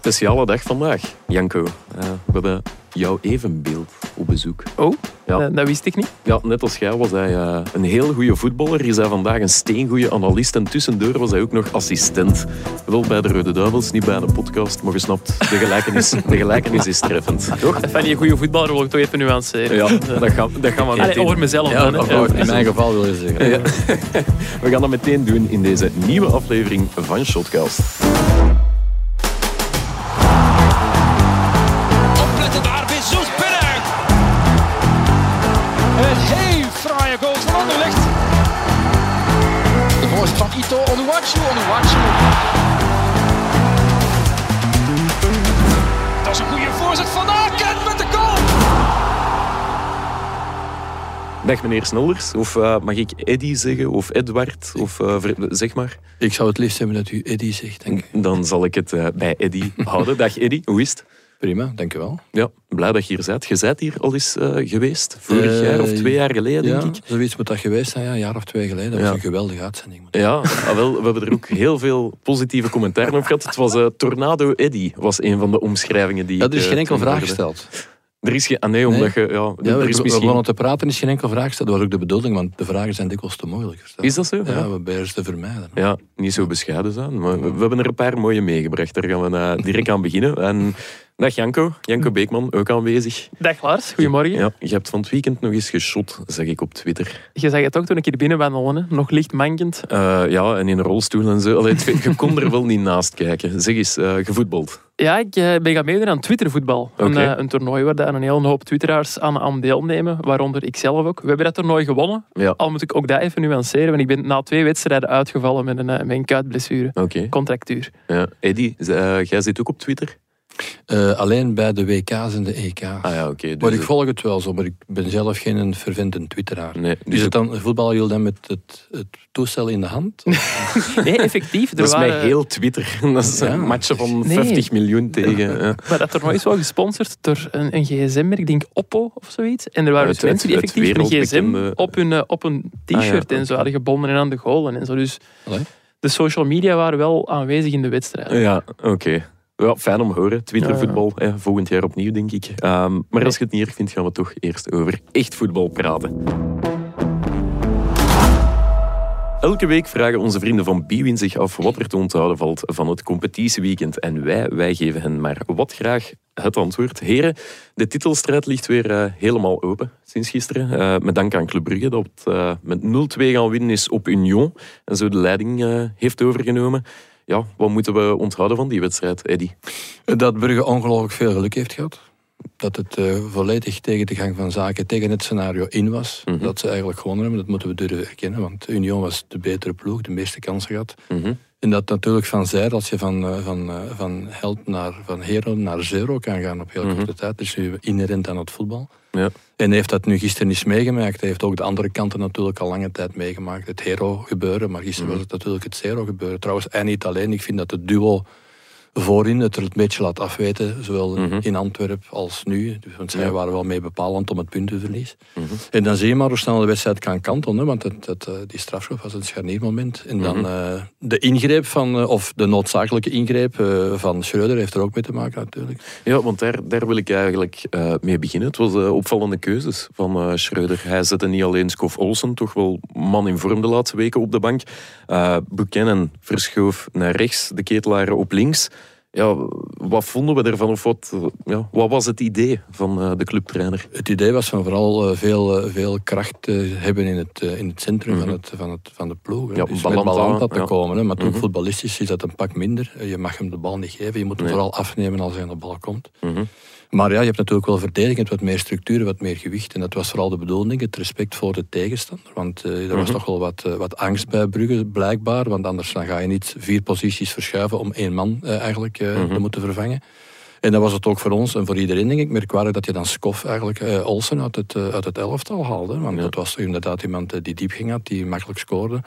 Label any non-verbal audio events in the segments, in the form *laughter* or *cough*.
Speciale dag vandaag, Janko. Uh, we hebben jouw evenbeeld op bezoek. Oh, ja. dat, dat wist ik niet. Ja, net als jij was hij uh, een heel goede voetballer. Is hij vandaag een steengoede analist. En tussendoor was hij ook nog assistent. Wel bij de Rode Duivels, niet bij de podcast. Maar je snapt, de gelijkenis, de gelijkenis is treffend. *laughs* Toch? Van die goede voetballer wil ik toch even nuanceren. Ja, *laughs* dat gaan, dat gaan we meteen... Allee, over mezelf ja, dan. Ja, in mijn geval wil je zeggen. Ja. *laughs* we gaan dat meteen doen in deze nieuwe aflevering van Shotcast. Dag meneer Snollers, of uh, mag ik Eddy zeggen, of Edward, of uh, zeg maar. Ik zou het liefst hebben dat u Eddy zegt, denk ik. Dan zal ik het uh, bij Eddy *laughs* houden. Dag Eddy, hoe is het? Prima, dankjewel. Ja, blij dat je hier bent. Je bent hier al eens geweest, vorig jaar of twee jaar geleden, ja, denk ik. zoiets moet dat geweest zijn, ja, een jaar of twee geleden. Dat was een geweldige uitzending. Ja, ah, wel, we hebben er ook heel veel positieve commentaren op gehad. Het was Tornado Eddy, was een van de omschrijvingen die Ja, er is geen enkel vraag gesteld. Er is geen... Ah nee, omdat je... Ja, ja er is we, misschien... we te praten is geen enkel vraag gesteld. Dat was ook de bedoeling, want de vragen zijn dikwijls te moeilijk. Is dat zo? Ja, ja. we proberen ze te vermijden. Ja, niet zo bescheiden zijn. Maar we, we hebben er een paar mooie meegebracht. Daar gaan we uh, direct aan beginnen. En Dag Janko, Janko Beekman, ook aanwezig. Dag Lars, goedemorgen. Ja, je hebt van het weekend nog eens geschot, zeg ik op Twitter. Je zag het ook toen ik hier binnen wandelde, nog licht mankend. Uh, ja, en in een rolstoel en zo. Allee, je kon er wel niet naast kijken. Zeg eens, uh, gevoetbald? Ja, ik uh, ben gaan meedoen aan Twittervoetbal. Okay. Een, een, toernooi waar een hele hoop twitteraars aan, aan deelnemen, waaronder ik zelf ook. We hebben dat toernooi gewonnen. Ja. Al moet ik ook dat even nuanceren, want ik ben na twee wedstrijden uitgevallen met een, met een kuitblessure. Okay. Contractuur. Ja. Eddie, jij zit ook op Twitter? Uh, alleen bij de WK's en de EK's. Ah ja, oké. Okay, dus maar ik volg het wel zo, maar ik ben zelf geen vervente twitteraar. Nee, dus is het dan voetbal je dan met het, het, toestel in de hand? *laughs* nee, effectief. Er dat is waren... mij heel Twitter. *laughs* Dat is ja. een match van nee. 50 miljoen tegen... Ja. Maar dat toernooi is wel gesponsord door een, een gsm-merk, ik denk Oppo of zoiets. En er waren dus mensen die effectief een gsm op hun, op een t-shirt ah, ja, en zo hadden gebonden en aan de golen en zo. Dus Allee. de social media waren wel aanwezig in de wedstrijd. Ja, oké. Okay. Ja, fijn om te horen. Twittervoetbal, ja, ja. volgend jaar opnieuw, denk ik. Um, maar als je het niet erg vindt, gaan we toch eerst over echt voetbal praten. Elke week vragen onze vrienden van Biwin zich af wat er te onthouden valt van het competitieweekend. En wij, wij geven hen maar wat graag het antwoord. Heren, de titelstrijd ligt weer uh, helemaal open sinds gisteren. Uh, met dank aan Club Brugge, dat uh, met 0-2 gaan winnen is op Union. En zo de leiding heeft overgenomen ja, wat moeten we onthouden van die wedstrijd, Eddy? Dat Brugge ongelooflijk veel geluk heeft gehad. Dat het uh, volledig tegen de gang van zaken, tegen het scenario in was. Mhm. Dat ze eigenlijk gewonnen hebben, dat moeten we durven erkennen. Want Union was de betere ploeg, de meeste kansen gehad. Mhm. En dat natuurlijk van zijde, als je van, uh, van, uh, van held naar van hero naar zero kan gaan op heel Mhm. korte tijd. Dat is nu inherent aan het voetbal. Ja. En heeft dat nu gisteren niet meegemaakt. Hij heeft ook de andere kanten natuurlijk al lange tijd meegemaakt. Het hero gebeuren, maar gisteren Mhm. was het natuurlijk het zero gebeuren. Trouwens, en niet alleen. Ik vind dat het duo voorin het er een beetje laat afweten, zowel Mhm. in Antwerpen als nu. Dus, Want zij Ja. waren wel mee bepalend om het puntenverlies. Mhm. En dan zie je maar hoe snel de wedstrijd kan kantelen. Want het, het, eh, die strafschop was een scharniermoment. En dan Mhm. eh, de ingreep van, eh, of de noodzakelijke ingreep van Schreuder heeft er ook mee te maken natuurlijk. Ja, want daar, daar wil ik eigenlijk mee beginnen. Het was opvallende keuzes van Schreuder. Hij zette niet alleen Skof Olsen, toch wel man in vorm de laatste weken op de bank. Buchanan verschoof naar rechts, de ketelaren op links. Ja, wat vonden we ervan? Of wat, ja, wat was het idee van uh, de clubtrainer? Het idee was van vooral uh, veel, uh, veel kracht hebben in het, in het centrum Mhm. van, het, van, het, van de ploeg. Ja, dus Balanta te ja. komen. Hè. Maar toen Mhm. voetballistisch is dat een pak minder. Je mag hem de bal niet geven. Je moet hem Nee. vooral afnemen als hij aan de bal komt. Mhm. Maar ja, je hebt natuurlijk wel verdedigend wat meer structuur, wat meer gewicht. En dat was vooral de bedoeling, het respect voor de tegenstander. Want eh, er was Mhm. toch wel wat, eh, wat angst bij Brugge, blijkbaar. Want anders dan ga je niet vier posities verschuiven om één man eh, eigenlijk Mhm. te moeten vervangen. En dan was het ook voor ons en voor iedereen, denk ik, merkwaardig dat je dan Skof eigenlijk Olsen uit het, uit het elftal haalde. Want Ja. dat was inderdaad iemand die diep ging had, die makkelijk scoorde.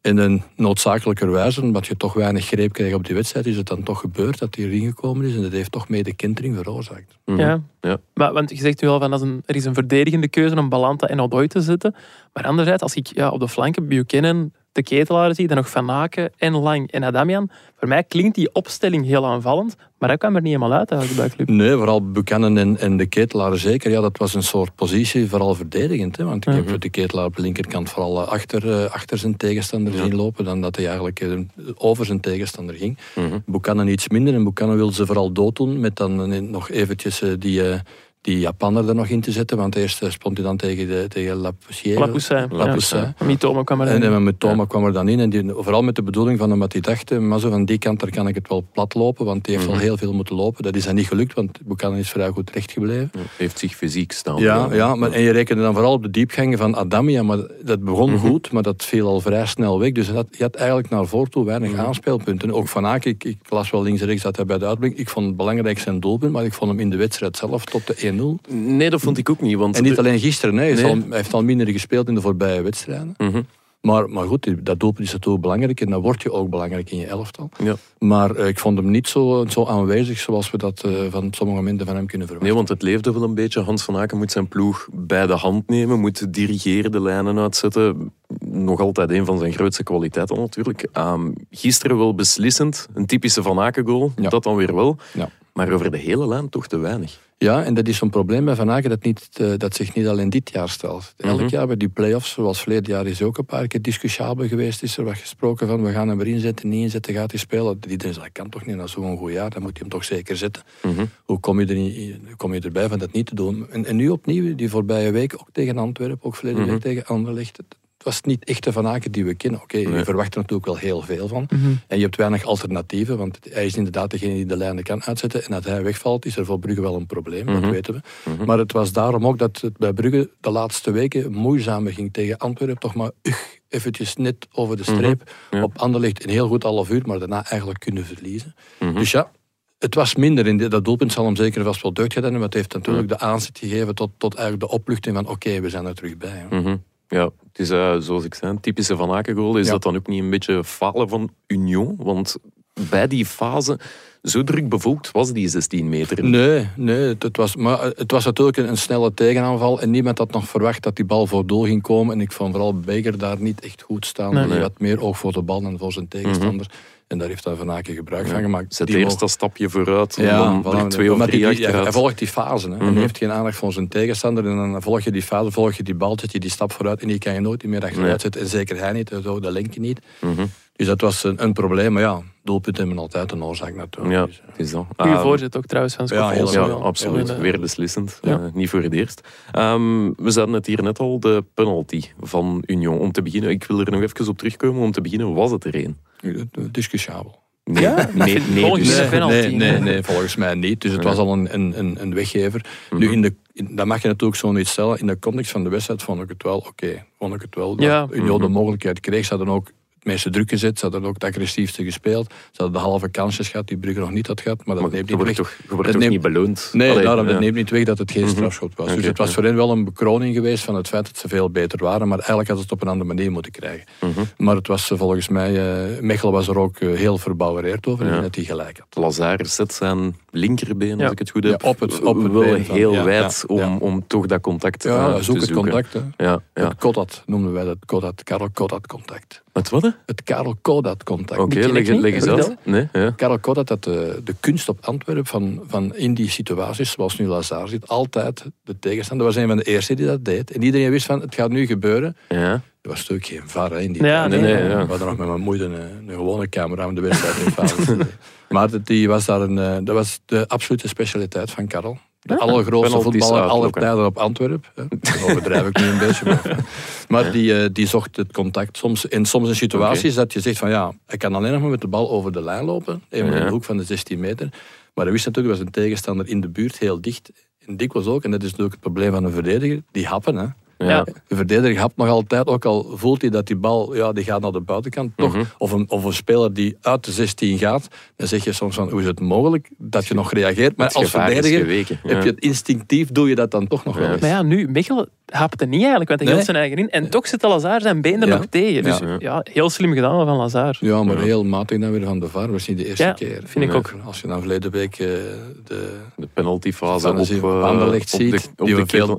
En dan noodzakelijkerwijze, omdat je toch weinig greep kreeg op die wedstrijd, is het dan toch gebeurd dat hij erin gekomen is. En dat heeft toch mee de kentering veroorzaakt. Mhm. Ja. Ja. Maar, want je zegt nu al van dat een, er is een verdedigende keuze om Balanta en Odoi te zetten. Maar anderzijds, als ik ja, op de flanken Buchanan, de ketelaar zie, dan nog Van Aken en Lang en Adamian. Voor mij klinkt die opstelling heel aanvallend, maar dat kwam er niet helemaal uit eigenlijk bij club. Nee, vooral Buchanan en, en de ketelaar zeker. Ja, dat was een soort positie, vooral verdedigend. Hè? Want ik heb de ketelaar op de linkerkant vooral eh, achter, uh, achter zijn tegenstander zien lopen, dan dat hij eigenlijk uh, over zijn tegenstander ging. Mm Buchanan iets minder en Buchanan wil ze vooral dood doen met dan nog eventjes die die Japaner er nog in te zetten, want eerst uh, stond hij dan tegen, de, tegen Lapoussin. Lapoussin. Lapoussin. Ja. Mitoma kwam er dan in. En Mitoma kwam er dan in. En die, vooral met de bedoeling van omdat hij dacht, maar zo van die kant daar kan ik het wel plat lopen, want die heeft mm al heel veel moeten lopen. Dat is dan niet gelukt, want Buchanan is vrij goed recht gebleven. Ja, heeft zich fysiek staan. Ja, ja maar, en je rekende dan vooral op de diepgangen van Adamia, maar dat begon mhm. goed, maar dat viel al vrij snel weg. Dus dat, je had eigenlijk naar voren toe weinig mm aanspeelpunten. Ook Van Aken, ik, ik, las wel links en rechts dat hij bij de uitbreng. Ik vond het belangrijk zijn doelpunt, maar ik vond hem in de wedstrijd zelf tot de 1-0. Nee, dat vond ik ook niet. Want en niet alleen gisteren, nee. hij, heeft al minder gespeeld in de voorbije wedstrijden. Mhm. Maar, maar goed, dat doelpunt is natuurlijk belangrijk en dan word je ook belangrijk in je elftal. Ja. Maar uh, ik vond hem niet zo, zo aanwezig zoals we dat uh, van sommige momenten van hem kunnen verwachten. Nee, want het leefde wel een beetje. Hans van Aken moet zijn ploeg bij de hand nemen, moet dirigeren, de lijnen uitzetten. Nog altijd een van zijn grootste kwaliteiten natuurlijk. Um, gisteren wel beslissend, een typische Van Aken goal, ja. dat dan weer wel. Ja. Maar over de hele lijn toch te weinig. Ja, en dat is zo'n probleem bij Van Aken dat, niet, uh, dat zich niet alleen dit jaar stelt. Elk mhm. jaar bij die play-offs, zoals verleden jaar is ook een paar keer discussiëabel geweest. Is er wat gesproken van, we gaan hem erin zetten, niet inzetten, gaat hij spelen. Iedereen zegt, dat kan toch niet, na zo'n goed jaar, dan moet je hem toch zeker zetten. Mhm. Hoe kom je, er kom je erbij van dat niet te doen? En, en nu opnieuw, die voorbije week, ook tegen Antwerpen, ook verleden week mhm. tegen Anderlecht het was niet echt de Van Aken die we kennen. Oké, je verwacht er natuurlijk wel heel veel van. Mhm. En je hebt weinig alternatieven, want hij is inderdaad degene die de lijnen kan uitzetten. En als hij wegvalt, is er voor Brugge wel een probleem, dat mhm. weten we. Mhm. Maar het was daarom ook dat het bij Brugge de laatste weken moeizamer ging tegen Antwerpen. Toch maar ugh, eventjes net over de streep. Op Anderlecht een heel goed half uur, maar daarna eigenlijk kunnen verliezen. Dus ja, het was minder. In dat doelpunt zal hem zeker vast wel deugd gedaan hebben. Maar het heeft natuurlijk de aanzet gegeven tot, tot eigenlijk de opluchting van oké, we zijn er terug bij. Ja, het is uh, zoals ik zei, een typische Van Aken goal. Is dat dan ook niet een beetje falen van Union? Want bij die fase, zo druk bevolkt was die 16 meter. Nee, nee het, was, maar het was natuurlijk een, snelle tegenaanval. En niemand had nog verwacht dat die bal voor doel ging komen. En ik vond vooral Beger daar niet echt goed staan. Nee, Hij had meer oog voor de bal dan voor zijn tegenstander. Mhm. En daar heeft hij Van Aken gebruik van gemaakt. Zet eerst dat stapje vooruit, ja, dan twee of drie die, Hij volgt die fase. Hè. Mm Hij heeft geen aandacht voor zijn tegenstander. En dan volg je die fase, volg je die bal, zet je die stap vooruit. En die kan je nooit meer achteruit zetten. En zeker hij niet, zo, de linker niet. Mhm. Dus dat was een, een, probleem. Maar ja, doelpunten hebben altijd een oorzaak natuurlijk. Ja, dus, is dat. Goeie um, voorzet ook trouwens van Ja, heel, ja, absoluut. Weer beslissend. Ja. Uh, niet voor het eerst. Um, we zaten het hier net al, de penalty van Union. Om te beginnen, ik wil er nog even op terugkomen. Om te beginnen was het er één. Discussiabel. Nee, ja? nee, nee, volgens, dus, nee, nee, nee, volgens mij niet. Dus het was al een, een, een weggever. Nu, mhm. in de, in, dat mag je natuurlijk zo niet stellen. In de context van de wedstrijd vond ik het wel oké. Vond ik het wel. Ja. Dat Union de mhm. mogelijkheid kreeg. Ze hadden ook het meeste druk gezet. Ze hadden ook het agressiefste gespeeld. Ze hadden de halve kansjes gehad die Brugge nog niet had gehad. Maar dat neemt niet weg. Toch, je wordt toch niet beloond? Nee, Allee, daarom, dat neemt niet weg dat het geen mhm. strafschot was. dus het was voor hen wel een bekroning geweest van het feit dat ze veel beter waren. Maar eigenlijk hadden ze het op een andere manier moeten krijgen. Mhm. Maar het was eh, volgens mij... Uh, Mechelen was er ook uh, heel verbouwereerd over en dat hij gelijk had. Lazare zet zijn linkerbeen, als ik het goed heb, op het, op het wel heel wijd om, om toch dat contact ja, te zoek het contact. Hè. Ja, ja. Het Kodat noemen wij dat. Kodat, Karel Kodat contact. Het wat? Het Karel Kodat contact. Oké, okay, leg, leg eens uit. Nee, ja. Karel Kodat had de, de kunst op Antwerpen van, van in die situaties, zoals nu Lazar zit, altijd de tegenstander. was een van de eerste die dat deed. En iedereen wist van, het gaat nu gebeuren. Ja. Er was natuurlijk geen VAR in die ja, tijd. Nee, nee, ja. We hadden nog met mijn moeder een, een gewone camera om de wedstrijd in *laughs* Maar die was daar een, eh, dat was de absolute specialiteit van Karel. De allergrootste voetballer aller tijden op Antwerpen. *laughs* Dat overdrijf ik nu een beetje. Maar, maar die, eh, die zocht het contact. Soms, in soms in situaties dat je zegt van ja, ik kan alleen nog maar met de bal over de lijn lopen. Even in de hoek van de 16 meter. Maar hij wist natuurlijk, was een tegenstander in de buurt heel dicht. En dikwijls ook, en dat is natuurlijk het probleem van een verdediger, die happen. Hè. Ja. De verdediger hapt nog altijd, ook al voelt hij dat die bal ja, die gaat naar de buitenkant. Toch, mhm. of, een, of een speler die uit de 16 gaat, dan zeg je soms van hoe is het mogelijk dat je nog reageert. Maar als verdediger heb je het instinctief, doe je dat dan toch nog wel eens. Maar ja, nu, Michel hapte niet eigenlijk, want hij nee. zijn eigen in. En toch zit Lazar zijn been er nog tegen. Dus ja. heel slim gedaan van Lazar. Ja, maar heel matig dan weer van de VAR. Was niet de eerste keer. vind ik ook. Als je dan verleden week uh, de, de penaltyfase op, uh, ziet, op die we veel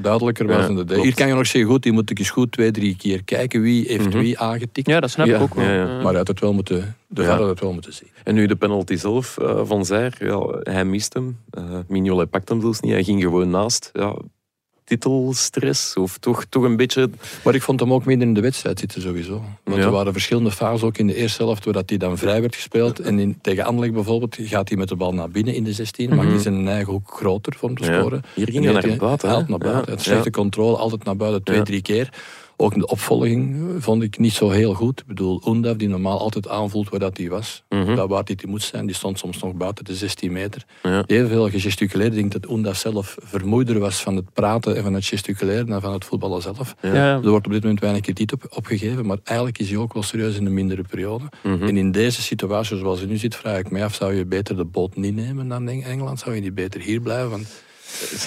duidelijker was. En de hier kan je nog zeggen, goed, die moet ik eens goed twee, drie keer kijken wie heeft mhm. wie aangetikt. Ja, dat snap ik ook wel. Ja, Maar uit het wel moeten, de ja. het wel moeten zien. En nu de penalty zelf uh, van Zaire, ja, hij mist hem. Uh, Mignolet pakt hem dus niet, hij ging gewoon naast. Ja, titelstress? Of toch, toch een beetje... Maar ik vond hem ook midden in de wedstrijd zitten sowieso. Want er waren verschillende fases ook in de eerste helft waar hij dan vrij werd gespeeld. En in, tegen Anderlecht bijvoorbeeld gaat hij met de bal naar binnen in de 16. Maakt hij zijn eigen hoek groter voor te scoren. Hier ging hij naar buiten. naar buiten. Het slechte controle, altijd naar buiten, twee, drie keer. Ook de opvolging vond ik niet zo heel goed. Ik bedoel, Undaf, die normaal altijd aanvoelt waar dat hij was. Mm Daar waar hij moet zijn. Die stond soms nog buiten de 16 meter. Ja. Heel veel gesticuleerd. Ik denk dat Undaf zelf vermoeider was van het praten en van het gesticuleren dan van het voetballen zelf. Ja. Er wordt op dit moment weinig krediet op, opgegeven. Maar eigenlijk is hij ook wel serieus in een mindere periode. Mhm. En in deze situatie zoals hij nu zit, vraag ik mij af, zou je beter de boot niet nemen dan Engeland? Zou je niet beter hier blijven? Want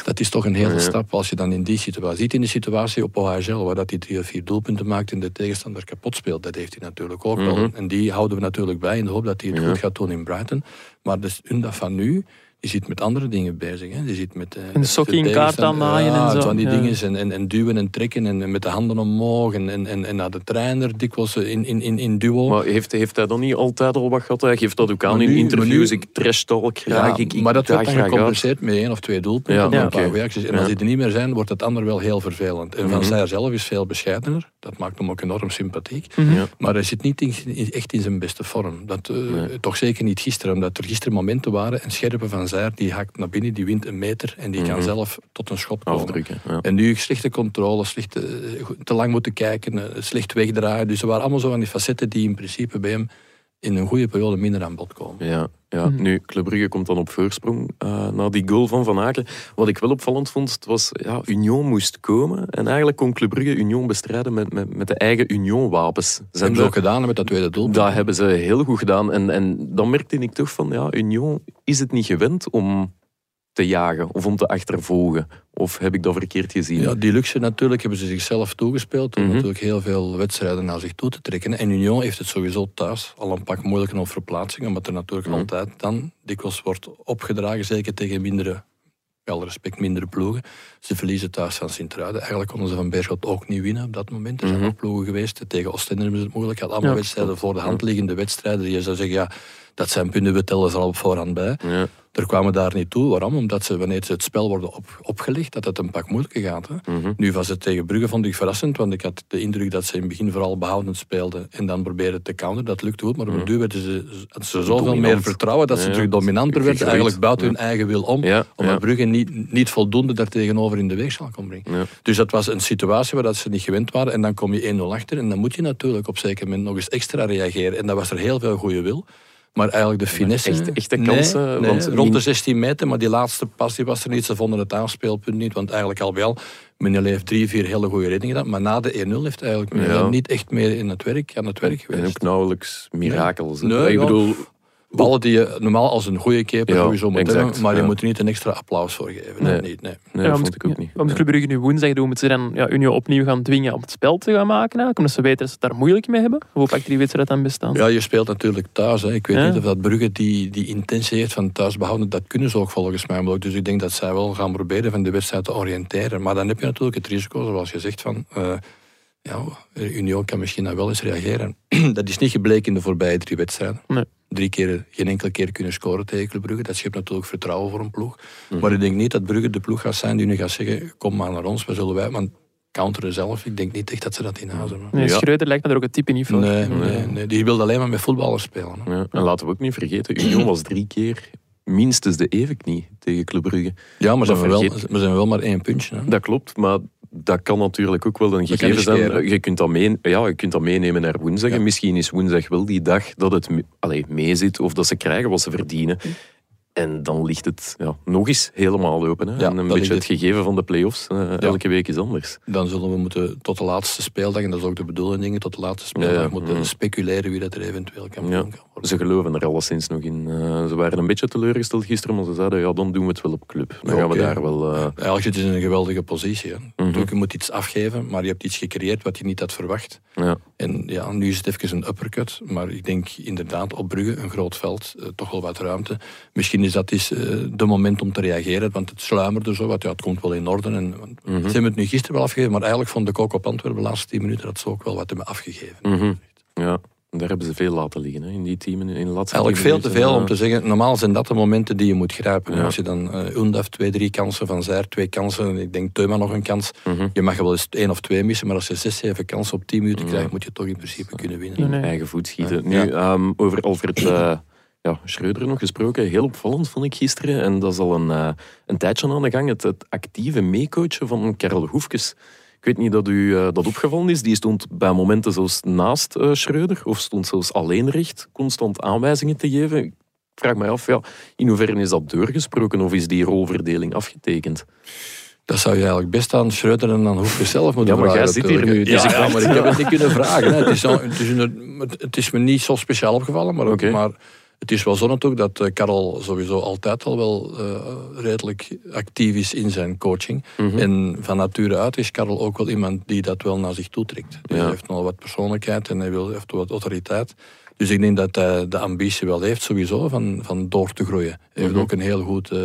dat is toch een hele stap als je dan in die situatie ziet. In de situatie op OHL, waar dat hij drie of vier doelpunten maakt en de tegenstander kapot speelt. Dat heeft hij natuurlijk ook wel. Mhm. En die houden we natuurlijk bij in de hoop dat hij het goed gaat doen in Brighton. Maar dus Unda van nu die zit met andere dingen bezig. Hè. Die zit met, uh, een sokje in kaart aanmaaien ja, en zo. van die dingen en, en, en, duwen en trekken en met de handen omhoog en, en, en, naar de trainer dikwijls in, in, in, in duo. Maar heeft, heeft hij dan niet altijd al wat gehad? Hij geeft dat ook aan in interviews. Nu, ik trash talk graag. Ja, ik, maar dat wordt dan gecompenseerd met één of twee doelpunten. Ja, okay. En als die er niet meer zijn, wordt het ander wel heel vervelend. En Van mm Zijr zelf is veel bescheidener. Dat maakt hem ook enorm sympathiek. Mhm. Maar hij zit niet in, echt in zijn beste vorm. Dat, uh, Toch zeker niet gisteren, omdat er gisteren momenten waren en Scherpen van Die hakt naar binnen, die wint een meter en die kan mhm. zelf tot een schot komen. Afdrukken, ja. En nu slechte controle, slechte, eh, te lang moeten kijken, eh, slecht wegdraaien. Dus er waren allemaal zo van die facetten die in principe bij hem in een goede periode minder aan bod komen. Ja, ja. Mhm. nu, Club Brugge komt dan op voorsprong uh, na die goal van Van Aken. Wat ik wel opvallend vond, het was, ja, Union moest komen. En eigenlijk kon Club Brugge Union bestrijden met, met, met de eigen Union-wapens. Dat hebben ze ook gedaan met dat tweede doel. Dat hebben ze heel goed gedaan. En, en dan merkte ik toch van, ja, Union is het niet gewend om te jagen of om te achtervolgen? Of heb ik dat verkeerd gezien? Ja, die luxe natuurlijk hebben ze zichzelf toegespeeld om mhm. natuurlijk heel veel wedstrijden naar zich toe te trekken. En Union heeft het sowieso thuis al een pak moeilijker op verplaatsingen, omdat er natuurlijk mm altijd dan dikwijls wordt opgedragen, zeker tegen mindere wel respect, mindere ploegen. Ze verliezen thuis van Sint-Truiden. Eigenlijk konden ze van Beerschot ook niet winnen op dat moment. Er zijn mm ploegen geweest. Tegen Oostende hebben ze het moeilijk gehad. Allemaal wedstrijden voor de hand liggende wedstrijden. Die je zou zeggen, ja, dat zijn punten, we tellen ze al op voorhand bij. Ja. Er kwamen daar niet toe. Waarom? Omdat ze, wanneer ze het spel worden op, opgelegd, dat het een pak moeilijker gaat. Hè? Mhm. Nu was het tegen Brugge, vond ik verrassend, want ik had de indruk dat ze in het begin vooral behoudend speelden en dan probeerden te counteren. Dat lukte goed, maar op mm -hmm. werden ze, ze zoveel meer vertrouwen dat ze terug dominanter werden, eigenlijk buiten hun eigen wil om, ja. omdat Brugge niet, niet voldoende daartegenover in de weegschaal kon brengen. Dus dat was een situatie waar dat ze niet gewend waren en dan kom je 1-0 achter en dan moet je natuurlijk op zeker moment nog eens extra reageren. En dat was er heel veel goede wil. Maar eigenlijk de finesse... Echt, echte kansen? want rond de 16 meter, maar die laatste pas die was er niet. Ze vonden het aanspeelpunt niet, want eigenlijk al wel... Meneer heeft drie, vier hele goede reddingen gedaan. Maar na de 1-0 heeft eigenlijk ja. niet echt meer in het werk, aan het werk geweest. En ook nauwelijks mirakels. Nee, ik bedoel, Ballen die je normaal als een goede keeper ja, sowieso moet hebben, maar je moet er niet een extra applaus voor geven. Nee, niet, nee. nee dat vond ik ook niet. Omdat Club Brugge nu woensdag doen, moeten ze dan ja, Union opnieuw gaan dwingen om het spel te gaan maken. Eigenlijk, omdat ze weten dat ze het daar moeilijk mee hebben. Hoe pakt die wedstrijd dan bestaan? Ja, je speelt natuurlijk thuis. Hè. Ik weet niet of dat Brugge die, die intentie heeft van thuis behouden. Dat kunnen ze ook volgens mij ook. Dus ik denk dat zij wel gaan proberen van de wedstrijd te oriënteren. Maar dan heb je natuurlijk het risico, zoals je zegt, van... Uh, ja, Union kan misschien dan wel eens reageren. *clears throat* dat is niet gebleken in de voorbije drie wedstrijden. Nee drie keer, geen enkele keer kunnen scoren tegen Club Brugge. Dat schept natuurlijk vertrouwen voor een ploeg. Mhm. Maar ik denk niet dat Brugge de ploeg gaat zijn die nu gaat zeggen, kom maar naar ons, we zullen wij... Want counteren zelf, ik denk niet echt dat ze dat in huis hebben. Nee, Schreuder lijkt me er ook een type niet voor. Nee, nee, nee, die wilde alleen maar met voetballers spelen. Ja. En laten we ook niet vergeten, Union *clears throat* was drie keer minstens de evenknie tegen Club Brugge. Ja, maar, zijn we, wel, we zijn wel maar één puntje. Hè? Dat klopt, maar dat kan natuurlijk ook wel een gegeven zijn. Je kunt, dat mee, ja, je kunt dat meenemen naar woensdag. En misschien is woensdag wel die dag dat het mee meezit of dat ze krijgen wat ze verdienen. En dan ligt het ja, nog eens helemaal open. Hè? en een beetje het... gegeven van de play-offs. Uh, elke week is anders. Dan zullen we moeten tot de laatste speeldag, en dat is ook de bedoeling, tot de laatste speeldag moeten mm. speculeren wie dat er eventueel kan, worden. Ze geloven er alleszins nog in. Uh, ze waren een beetje teleurgesteld gisteren, maar ze zeiden, ja, dan doen we het wel op club. Dan gaan we daar wel... Uh... Eigenlijk je in een geweldige positie. Hè. Mm Je moet iets afgeven, maar je hebt iets gecreëerd wat je niet had verwacht. Ja. En ja, nu is het even een uppercut, maar ik denk inderdaad op Brugge, een groot veld, toch wel wat ruimte. Misschien is dat is uh, de moment om te reageren, want het sluimerde zo, wat, ja, het komt wel in orde. En, mm Ze hebben het nu gisteren wel afgegeven, maar eigenlijk vond ik ook op Antwerpen de laatste tien minuten dat ze ook wel wat hebben afgegeven. Mhm. Ja, daar hebben ze veel laten liggen, hè, in die teamen. In de laatste Eigenlijk veel te veel om te zeggen, normaal zijn dat de momenten die je moet grijpen. Als je dan uh, Undaf twee, drie kansen, Van Zijr twee kansen, ik denk Teuma nog een kans. Mhm. Je mag wel eens één of twee missen, maar als je zes, zeven kansen op tien minuten krijgt, moet je toch in principe kunnen winnen. In eigen voet schieten. Nu, um, over Alfred... Uh, ja, Schreuder nog gesproken. Heel opvallend vond ik gisteren. En dat is al een, uh, een tijdje aan de gang. Het, het actieve meecoachen van Karel Hoefkes. Ik weet niet dat u uh, dat opgevallen is. Die stond bij momenten zelfs naast uh, Schreuder. Of stond zelfs alleen recht. Constant aanwijzingen te geven. Ik vraag me af, ja, in hoeverre is dat doorgesproken? Of is die rolverdeling afgetekend? Dat zou je eigenlijk best aan Schreuder en aan Hoefkes zelf moeten vragen. Ja, maar jij zit hier nu. Dus ja, maar ik heb het niet kunnen vragen. Hè. Het, is, het, is, het, is, me niet zo speciaal opgevallen, maar, okay. maar het is wel zo natuurlijk dat uh, Karel sowieso altijd al wel uh, redelijk actief is in zijn coaching. Mm -hmm. En van nature uit is Karel ook wel iemand die dat wel naar zich toetrekt. Dus ja. Hij heeft nog wat persoonlijkheid en hij wil, heeft wat autoriteit. Dus ik denk dat hij de ambitie wel heeft, sowieso, van, van door te groeien. Hij heeft ook een heel goed uh,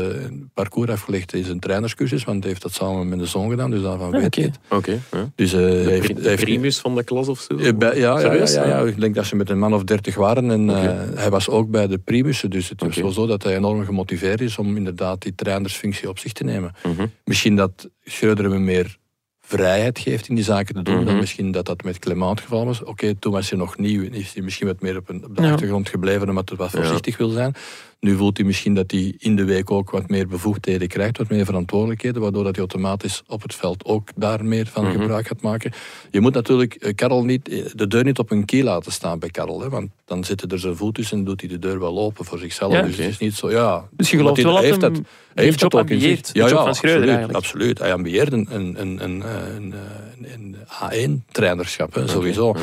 parcours afgelegd in zijn trainerscursus, want hij heeft dat samen met de zoon gedaan, dus daarvan weet hij het. Oké. ja. Dus, uh, de heeft, heeft, primus van de klas of zo? Bij, ja, ja, ja, ja, ik denk dat ze met een man of dertig waren en okay. uh, hij was ook bij de primussen, dus het is wel zo dat hij enorm gemotiveerd is om inderdaad die trainersfunctie op zich te nemen. Mm -hmm. Misschien dat Schreuder hem meer vrijheid geeft in die zaken te doen, mm -hmm. dan misschien dat dat met Clement het geval was. Oké, okay, toen was hij nog nieuw, is hij misschien wat meer op, een, op de ja. achtergrond gebleven omdat hij wat voorzichtig ja. wil zijn. Nu voelt hij misschien dat hij in de week ook wat meer bevoegdheden krijgt, wat meer verantwoordelijkheden, waardoor dat hij automatisch op het veld ook daar meer van mm -hmm. gebruik gaat maken. Je moet natuurlijk Karel niet, de deur niet op een kiel laten staan bij Karel, hè, want dan zitten er zijn voet tussen en doet hij de deur wel open voor zichzelf. Ja, dus okay. het is niet zo, ja. Dus je gelooft hij, wel heeft dat hij heeft dat ook in zich. Ja, absoluut, absoluut. Hij ambieert een, een, een, een, een, een A1-trainerschap, sowieso. Okay,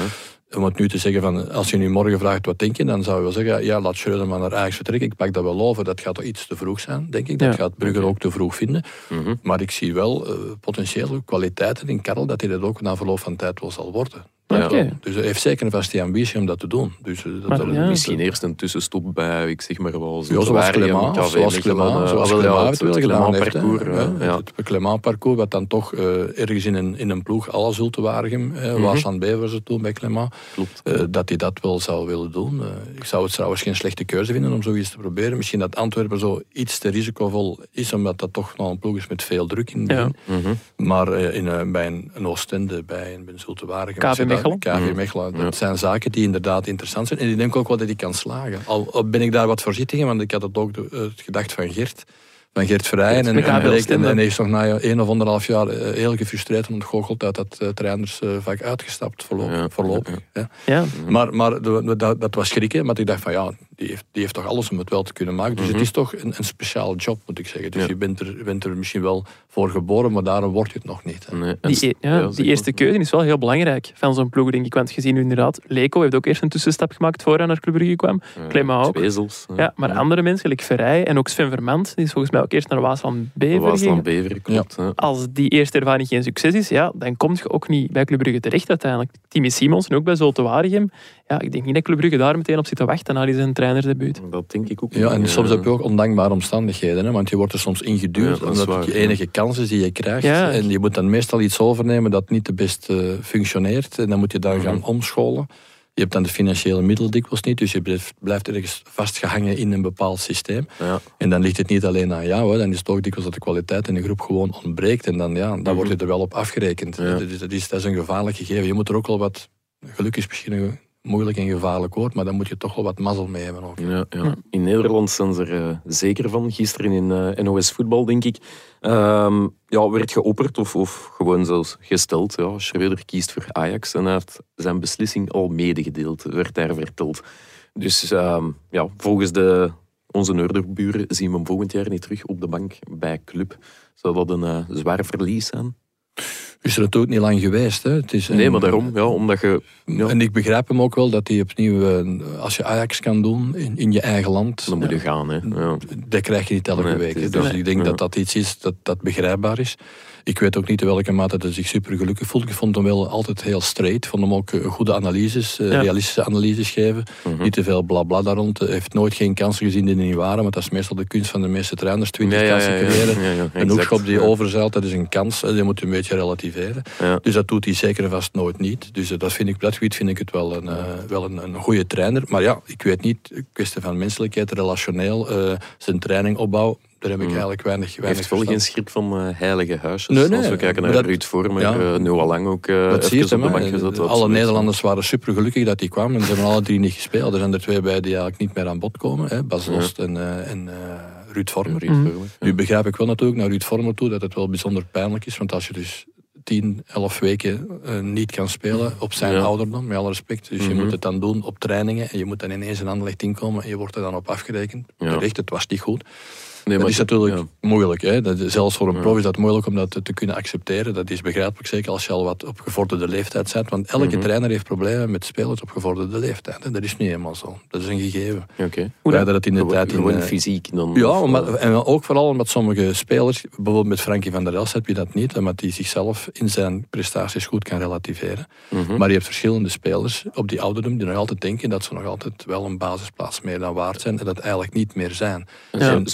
om het nu te zeggen van, als je nu morgen vraagt wat denk je, dan zou je wel zeggen, ja, laat Schreuder maar naar Ajax vertrekken. Ik pak dat wel over. Dat gaat toch iets te vroeg zijn, denk ik. Dat ja. gaat Brugger ook te vroeg vinden. Mm -hmm. Maar ik zie wel uh, potentiële kwaliteiten in Karel, dat hij dat ook na verloop van tijd wel zal worden. Ja. Okay. Dus hij heeft zeker vast die ambitie om dat te doen. Dus, dat maar, ja. Misschien eerst een tussenstop bij, ik zeg maar wel... Ja, zoals Clement, zoals Clement, zoals Clement het gedaan heeft. Het Clement-parcours, wat dan toch uh, ergens in een, in een ploeg, alle Zulte Waregem, mm -hmm. Waasland Bevers het toen bij Clement, uh, dat hij dat wel zou willen doen. Uh, ik zou het trouwens geen slechte keuze vinden om zoiets te proberen. Misschien dat Antwerpen zo iets te risicovol is, omdat dat toch nog een ploeg is met veel druk in ja. mm -hmm. Maar in, bij een, een Oostende, bij een, een. KV Mechelen? KV Mechelen dat ja. zijn zaken die inderdaad interessant zijn. En ik denk ook wel dat die kan slagen. Al ben ik daar wat voorzichtig in, want ik had het ook de, het gedacht van Gert. Van Gert Verrijen. En, en, en, en hij is nog na één of anderhalf jaar heel gefrustreerd en ontgoocheld uit dat uh, trainersvak uitgestapt voorlopig. Ja, voorlopig ja. ja. Maar, maar dat, dat was schrikken, maar ik dacht van ja, die heeft, die heeft toch alles om het wel te kunnen maken. Dus mm -hmm. het is toch een, een speciaal job, moet ik zeggen. Dus ja. je bent er, bent er misschien wel voor geboren, maar daarom word je het nog niet. Nee. Die, ja, die eerste keuze is wel heel belangrijk van zo'n ploeg, denk ik. Want gezien inderdaad, Leco heeft ook eerst een tussenstap gemaakt voor hij naar Club Brugge kwam. Ja, ook. Ja, maar andere mensen, like Verrij en ook Sven Vermand, die is volgens mij ook eerst naar Waasland Bever Waasland Bever, klopt. Als die eerste ervaring geen succes is, ja, dan kom je ook niet bij Club Brugge terecht uiteindelijk. Timmy Simons en ook bij Zulte Waregem. Ja, ik denk niet dat Club Brugge daar meteen op zit te wachten na die zijn trainersdebuut. Dat denk ik ook. Ja, en soms heb je ook ondankbare omstandigheden. Hè, want je wordt er soms ingeduwd ja, omdat het je enige kans is die je krijgt. Ja. En je moet dan meestal iets overnemen dat niet te best uh, functioneert. En dan moet je daar gaan mm. omscholen. Je hebt dan de financiële middelen dikwijls niet, dus je blijft, blijft ergens vastgehangen in een bepaald systeem. Ja. En dan ligt het niet alleen aan jou, hè. dan is het ook dikwijls dat de kwaliteit in de groep gewoon ontbreekt. En dan, ja, dan mm -hmm. wordt je er wel op afgerekend. Ja. Dat, is, dat, is, dat is een gevaarlijk gegeven. Je moet er ook wel wat, geluk is misschien een moeilijk en gevaarlijk woord, maar dan moet je toch wel wat mazzel mee hebben. Ook. Ja, ja. In Nederland zijn ze er uh, zeker van. Gisteren in uh, NOS Voetbal, denk ik, um, ja, werd geopperd of, of gewoon zelfs gesteld. Ja, Schreuder kiest voor Ajax en hij heeft zijn beslissing al medegedeeld, werd daar verteld. Dus um, ja, volgens de, onze Noorderburen zien we hem volgend jaar niet terug op de bank bij Club. Zou dat een uh, zwaar verlies zijn? Is er natuurlijk niet lang geweest. Hè. Het is nee, maar daarom, ja, omdat je... Ja. En ik begrijp hem ook wel dat hij opnieuw, eh, als je Ajax kan doen in, in je eigen land... Dan moet je gaan, hè. Ja. Dat krijg je niet elke week. Dus ik denk dat dat iets is dat, dat begrijpbaar is. Ik weet ook niet in welke mate hij zich super gelukkig voelt. Ik vond hem wel altijd heel straight. Ik vond hem ook eh, goede analyses, eh, realistische analyses geven. Mhm. Niet te veel blabla daar rond. Hij heeft nooit geen kansen gezien die er niet waren. Want dat is meestal de kunst van de meeste trainers. 20 kansen creëren. een hoekschop die overzeilt, dat is een kans. Die moet je een beetje relativeren. Dus dat doet hij zeker vast nooit niet. Dus eh, dat vind ik, dat vind ik het wel een, wel een, een goede trainer. Maar ja, ik weet niet, kwestie van menselijkheid, relationeel, zijn training opbouw daar heb ik hmm. eigenlijk weinig, weinig Hij heeft wel geen schrik van uh, heilige huisjes. Nee, nee, Als we kijken naar dat, Ruud Vormer, ja, uh, nu al lang ook uh, dat even op de bank gezet. Alle Nederlanders waren super gelukkig dat die kwamen. En ze hebben alle drie niet gespeeld. Er zijn er twee bij die eigenlijk niet meer aan bod komen. Hè. Bas Lost en, uh, en Ruud Vormer. Ruud Vormer Nu begrijp ik wel natuurlijk naar Ruud Vormer toe dat het wel bijzonder pijnlijk is. Want als je dus 10, 11 weken niet kan spelen op zijn ouderdom, met alle respect. Dus je mhm. moet het dan doen op trainingen en je moet dan ineens een ander licht inkomen en je wordt er dan op afgerekend. Ja. Terecht, het was niet goed. Nee, dat is natuurlijk moeilijk. Hè? Dat, zelfs voor een prof is dat moeilijk om dat te, kunnen accepteren. Dat is begrijpelijk, zeker als je al wat op gevorderde leeftijd bent. Want elke mhm. trainer heeft problemen met spelers op gevorderde leeftijd. Dat is niet helemaal zo. Dat is een gegeven. Okay. Hoe dat? dat in de tijd in, uh, fysiek dan? Ja, maar, en ook vooral omdat sommige spelers, bijvoorbeeld met Frankie van der Els heb je dat niet, omdat hij zichzelf in zijn prestaties goed kan relativeren. Mhm. Maar je hebt verschillende spelers op die ouderdom die nog altijd denken dat ze nog altijd wel een basisplaats meer dan waard zijn en dat eigenlijk niet meer zijn. Ja. en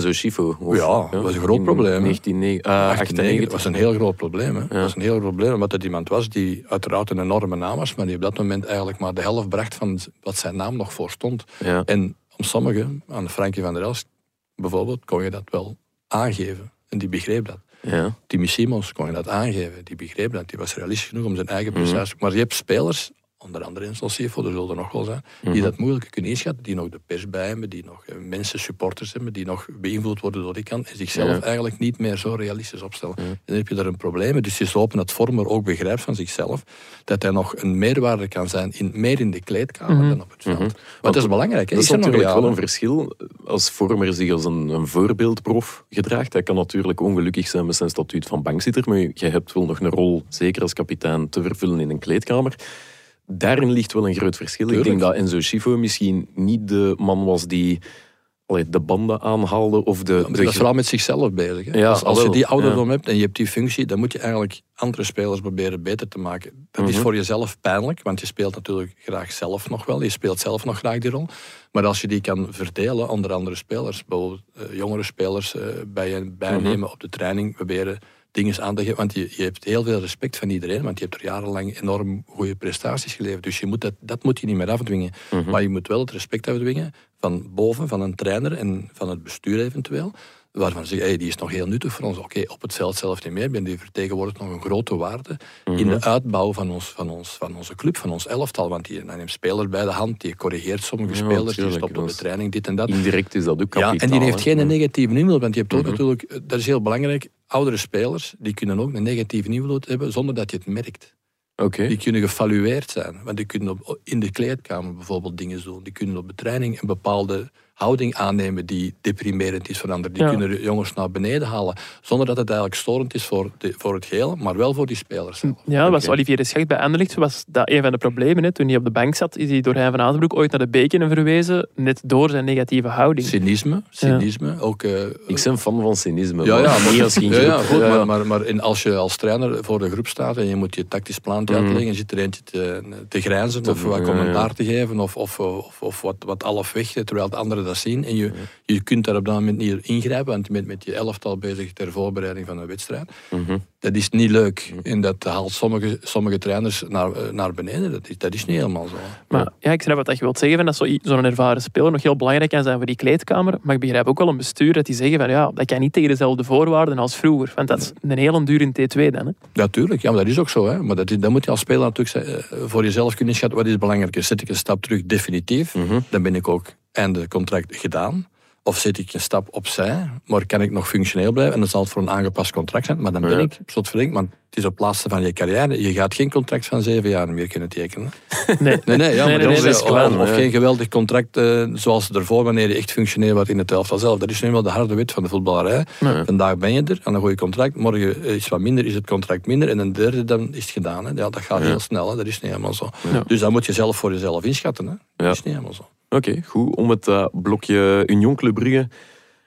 zo Schifo. ja, dat was een groot probleem. 1998 dat was een heel groot probleem. Hè. Dat was een heel groot probleem, omdat het iemand was die uiteraard een enorme naam was, maar die op dat moment eigenlijk maar de helft bracht van wat zijn naam nog voor stond. En om sommigen, aan Frankie van der Elst bijvoorbeeld, kon je dat wel aangeven. En die begreep dat. Ja. Timmy Simons kon je dat aangeven. Die begreep dat. Die was realistisch genoeg om zijn eigen mhm. prestatie. Maar je hebt spelers onder andere in Salsifo, er zullen er nog wel zijn, die mhm. dat moeilijk kunnen inschatten, die nog de pers bij hebben, die nog eh, mensen, supporters hebben, die nog beïnvloed worden door die kant en zichzelf eigenlijk niet meer zo realistisch opstellen. Dan heb je daar een probleem. Dus je is hopen dat Vormer ook begrijpt van zichzelf dat hij nog een meerwaarde kan zijn, in, meer in de kleedkamer mhm. dan op het veld. Mm dat is belangrijk. Dat is, natuurlijk wel een verschil als Vormer zich als een, een voorbeeldprof gedraagt. Hij kan natuurlijk ongelukkig zijn met zijn statuut van bankzitter, maar je hebt wel nog een rol, zeker als kapitein, te vervullen in een kleedkamer daarin ligt wel een groot verschil. Ik denk dat Enzo Schifo misschien niet de man was die allee, de banden aanhaalde. Of de, ja, de... vooral met zichzelf bezig. Hè? Ja, als, als je die ouderdom hebt en je hebt die functie, dan moet je eigenlijk andere spelers proberen beter te maken. Dat is mhm. voor jezelf pijnlijk, want je speelt natuurlijk graag zelf nog wel. Je speelt zelf nog graag die rol. Maar als je die kan verdelen onder andere spelers, bijvoorbeeld uh, jongere spelers uh, bij je bijnemen mhm. op de training, proberen dingen aan te geven. Want je, je hebt heel veel respect van iedereen, want je hebt er jarenlang enorm goede prestaties geleverd. Dus je moet dat, dat moet je niet meer afdwingen. Mhm. Maar je moet wel het respect afdwingen van boven, van een trainer en van het bestuur eventueel waarvan ze hey, die is nog heel nuttig voor ons. Oké, op het veld zelf niet meer, maar die vertegenwoordigt nog een grote waarde in de mhm. uitbouw van, ons, van, ons, van onze club, van ons elftal. Want die neemt spelers bij de hand, die corrigeert sommige spelers, die stopt op de training, dit en dat. Indirect is dat ook kapitaal. Ja, en die heeft geen negatieve invloed, want je hebt ook mhm. natuurlijk, eh, dat is heel belangrijk, oudere spelers, die kunnen ook een negatieve invloed hebben zonder dat je het merkt. Okay. Die kunnen gevalueerd zijn. Want die kunnen op, in de kleedkamer bijvoorbeeld dingen doen. Die kunnen op de training een bepaalde houding aannemen die deprimerend is voor anderen. Die kunnen jongens naar beneden halen. Zonder dat het eigenlijk storend is voor, de, voor het geheel, maar wel voor die spelers. Zelf. Ja, dat was Olivier de Schecht bij Anderlecht. Was dat een van de problemen. Hè. Toen hij op de bank zat, is hij door Hein van Azenbroek ooit naar de Bekenen verwezen. Net door zijn negatieve houding. Cynisme. cynisme ook, uh, Ik ben fan van cynisme. Ja, ja, maar, als ja, ja, goed, maar, maar, maar als je als trainer voor de groep staat en je moet je tactisch plan mm. uitleggen, je zit er eentje te, te grijnzen of wat commentaar te geven of, of, of, of wat, wat half weg, terwijl de dat zien. En je, je kunt daar op dat moment niet ingrijpen, want je bent met je elftal bezig ter voorbereiding van een wedstrijd. Mhm. Dat is niet leuk. En dat haalt sommige, sommige trainers naar, eh, naar beneden. Dat is, dat is niet helemaal zo. Maar ja, ik snap wat je wilt zeggen, dat zo'n zo ervaren speler nog heel belangrijk kan zijn voor die kleedkamer. Maar ik begrijp ook wel een bestuur dat die zeggen van ja, dat kan niet tegen dezelfde voorwaarden als vroeger. Want dat is een hele duur in T2 dan. Hè? Natuurlijk, ja, maar dat is ook zo. Hè. Maar dat, dat moet je als speler natuurlijk eh, voor jezelf kunnen schatten. Wat is belangrijker? Zet ik een stap terug definitief, mhm. dan ben ik ook einde contract gedaan. Of zit ik een stap opzij, maar kan ik nog functioneel blijven? En dan zal het voor een aangepast contract zijn. Maar dan ben Ja. ik, slot verdenk, want het is op laatste van je carrière. Je gaat geen contract van zeven jaar meer kunnen tekenen. *laughs* Nee. Nee, nee, ja, Nee, maar nee, dat nee, is, dat is klaar, of, geen geweldig contract eh, zoals ervoor, wanneer je echt functioneel wordt in het elftal zelf. Dat is nu eenmaal de harde wet van de voetballerij. Vandaag ben je er, aan een goede contract. Morgen is wat minder, is het contract minder. En een derde, dan is het gedaan. Hè. Ja, dat gaat Ja. heel snel, hè. dat is niet helemaal zo. Ja. Dus dat moet je zelf voor jezelf inschatten. Hè. Dat Ja. is niet helemaal zo. Oké, goed. Om het eh, blokje Union Club Brugge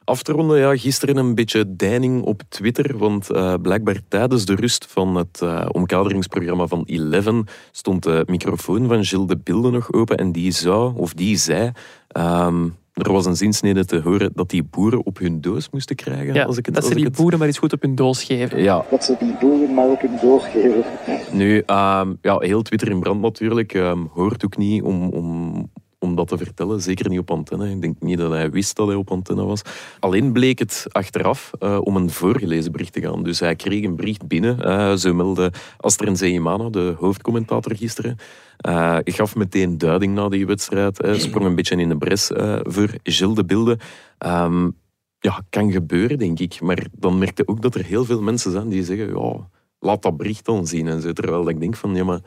af te ronden. Ja, gisteren een beetje deining op Twitter. Want eh, blijkbaar tijdens de rust van het eh, omkaderingsprogramma van Eleven stond de microfoon van Gilles de Bilde nog open. En die zou, of die zei... ehm, er was een zinsnede te horen dat die boeren op hun doos moesten krijgen. Ja, als ik het, dat als ze ik die het- boeren maar eens goed op hun doos geven. Ja, dat ze die boeren maar ook een doorgeven. Nu, ehm, ja, heel Twitter in brand natuurlijk. Ehm, hoort ook niet om, om, om dat te vertellen. Zeker niet op antenne. Ik denk niet dat hij wist dat hij op antenne was. Alleen bleek het achteraf eh, om een voorgelezen bericht te gaan. Dus hij kreeg een bericht binnen. eh, zo meldde Astrid Zeemana, de hoofdcommentator gisteren. Eh, gaf meteen duiding na die wedstrijd. sprong een beetje in de bres voor Gilles de Bilde. Ehm, ja, kan gebeuren, denk ik. Maar dan merkte ook dat er heel veel mensen zijn die zeggen... Ja, laat dat bericht dan zien. En zo. Terwijl ik denk van, ja, maar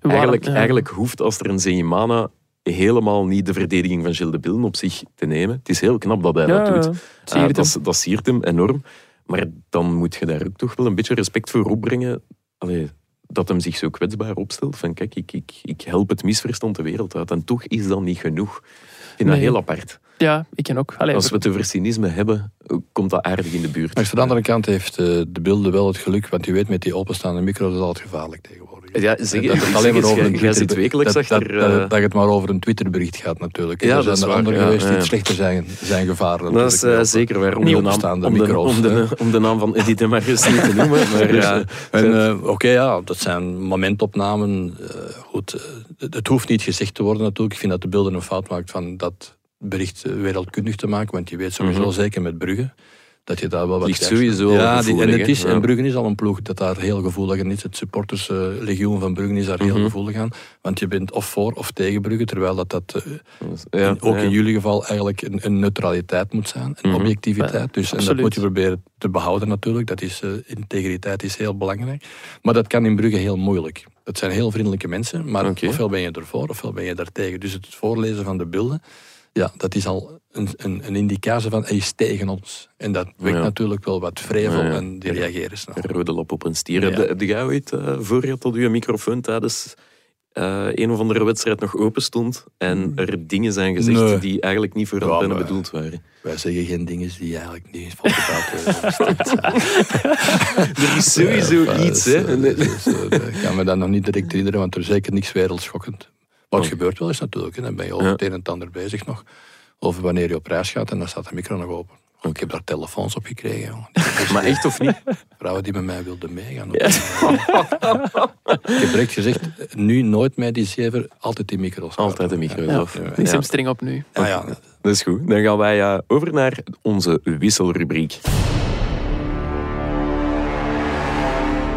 eigenlijk, eigenlijk hoeft als er een Zeemana helemaal niet de verdediging van Gilles de Billen op zich te nemen. Het is heel knap dat hij Ja, dat doet. ja. Eh, dat, dat siert hem enorm. Maar dan moet je daar ook toch wel een beetje respect voor opbrengen. Allee, dat hem zich zo kwetsbaar opstelt. Van kijk, ik, ik, ik help het misverstand de wereld uit. En toch is dat niet genoeg. Ik vind dat heel apart. Ja, ik ken ook. Allee, Als we het over cynisme hebben, komt dat aardig in de buurt. Maar aan de andere kant heeft eh, de beelden wel het geluk, want je weet met die openstaande micro dat is altijd gevaarlijk tegenwoordig. Ja, zeg, dat het alleen maar over een jij zit Twitter- wekelijks dat, achter... Dat, dat, eh, dat het maar over een Twitterbericht gaat natuurlijk. Ja, er dat zijn er anderen geweest die slechter zijn, zijn gevaren. Dat is eh, zeker waar. Om de, naam, om, de, om, de, hè. om de naam van Edith de Marcus niet te noemen. *laughs* Maar Dus, ja, eh, en, eh, Oké, ja, dat zijn momentopnamen. goed, het, hoeft niet gezegd te worden natuurlijk. Ik vind dat de beelden een fout maakt van dat bericht wereldkundig te maken. Want je weet sowieso, Mhm. zeker met Brugge, dat je daar wel wat... Ligt sowieso ja, die, en, het is. Ja. en is al een ploeg dat daar heel gevoelig in is. Het supporterslegioen van Brugge is daar heel Mhm. gevoelig aan. Want je bent of voor of tegen Brugge, terwijl dat, dat eh, ja, ook ja. in jullie geval eigenlijk een, een neutraliteit moet zijn, een Mhm. objectiviteit. Dus, en dat moet je proberen te behouden natuurlijk. Dat is, eh, integriteit is heel belangrijk. Maar dat kan in Brugge heel moeilijk. Het zijn heel vriendelijke mensen, maar Oké. ofwel ben je ervoor, ofwel ben je daartegen. Dus het voorlezen van de beelden, ja, dat is al een, een, een indicatie van hij is tegen ons. En dat wekt Ja. natuurlijk wel wat vrevel Ja, ja. en die reageren snel. Rode lap op een stier. Heb, je- heb jij ooit uh, voor je tot je microfoon tijdens eh, een of andere wedstrijd nog open stond en er dingen zijn gezegd Nee. die eigenlijk niet voor antenne maar- bedoeld waren? Wij zeggen geen dingen die eigenlijk niet worden. *laughs* *laughs* Er is sowieso iets, hè? eh, eh, Ik kan me dat nog niet direct herinneren, want er is zeker niks wereldschokkend. Maar het Oh. gebeurt wel eens natuurlijk. hè. Dan ben je Ja. het een en het ander bezig nog. Over wanneer je op reis gaat en dan staat de micro nog open. Ik heb daar telefoons op gekregen. jongen. Maar echt of niet? Vrouwen die met mij wilden meegaan. ik heb direct gezegd, nu nooit mij die zever, altijd die micro's. Altijd de micro's Ja. Ja. Ik streng op nu. Ja, ja. Dat is goed. Dan gaan wij eh, over naar onze wisselrubriek.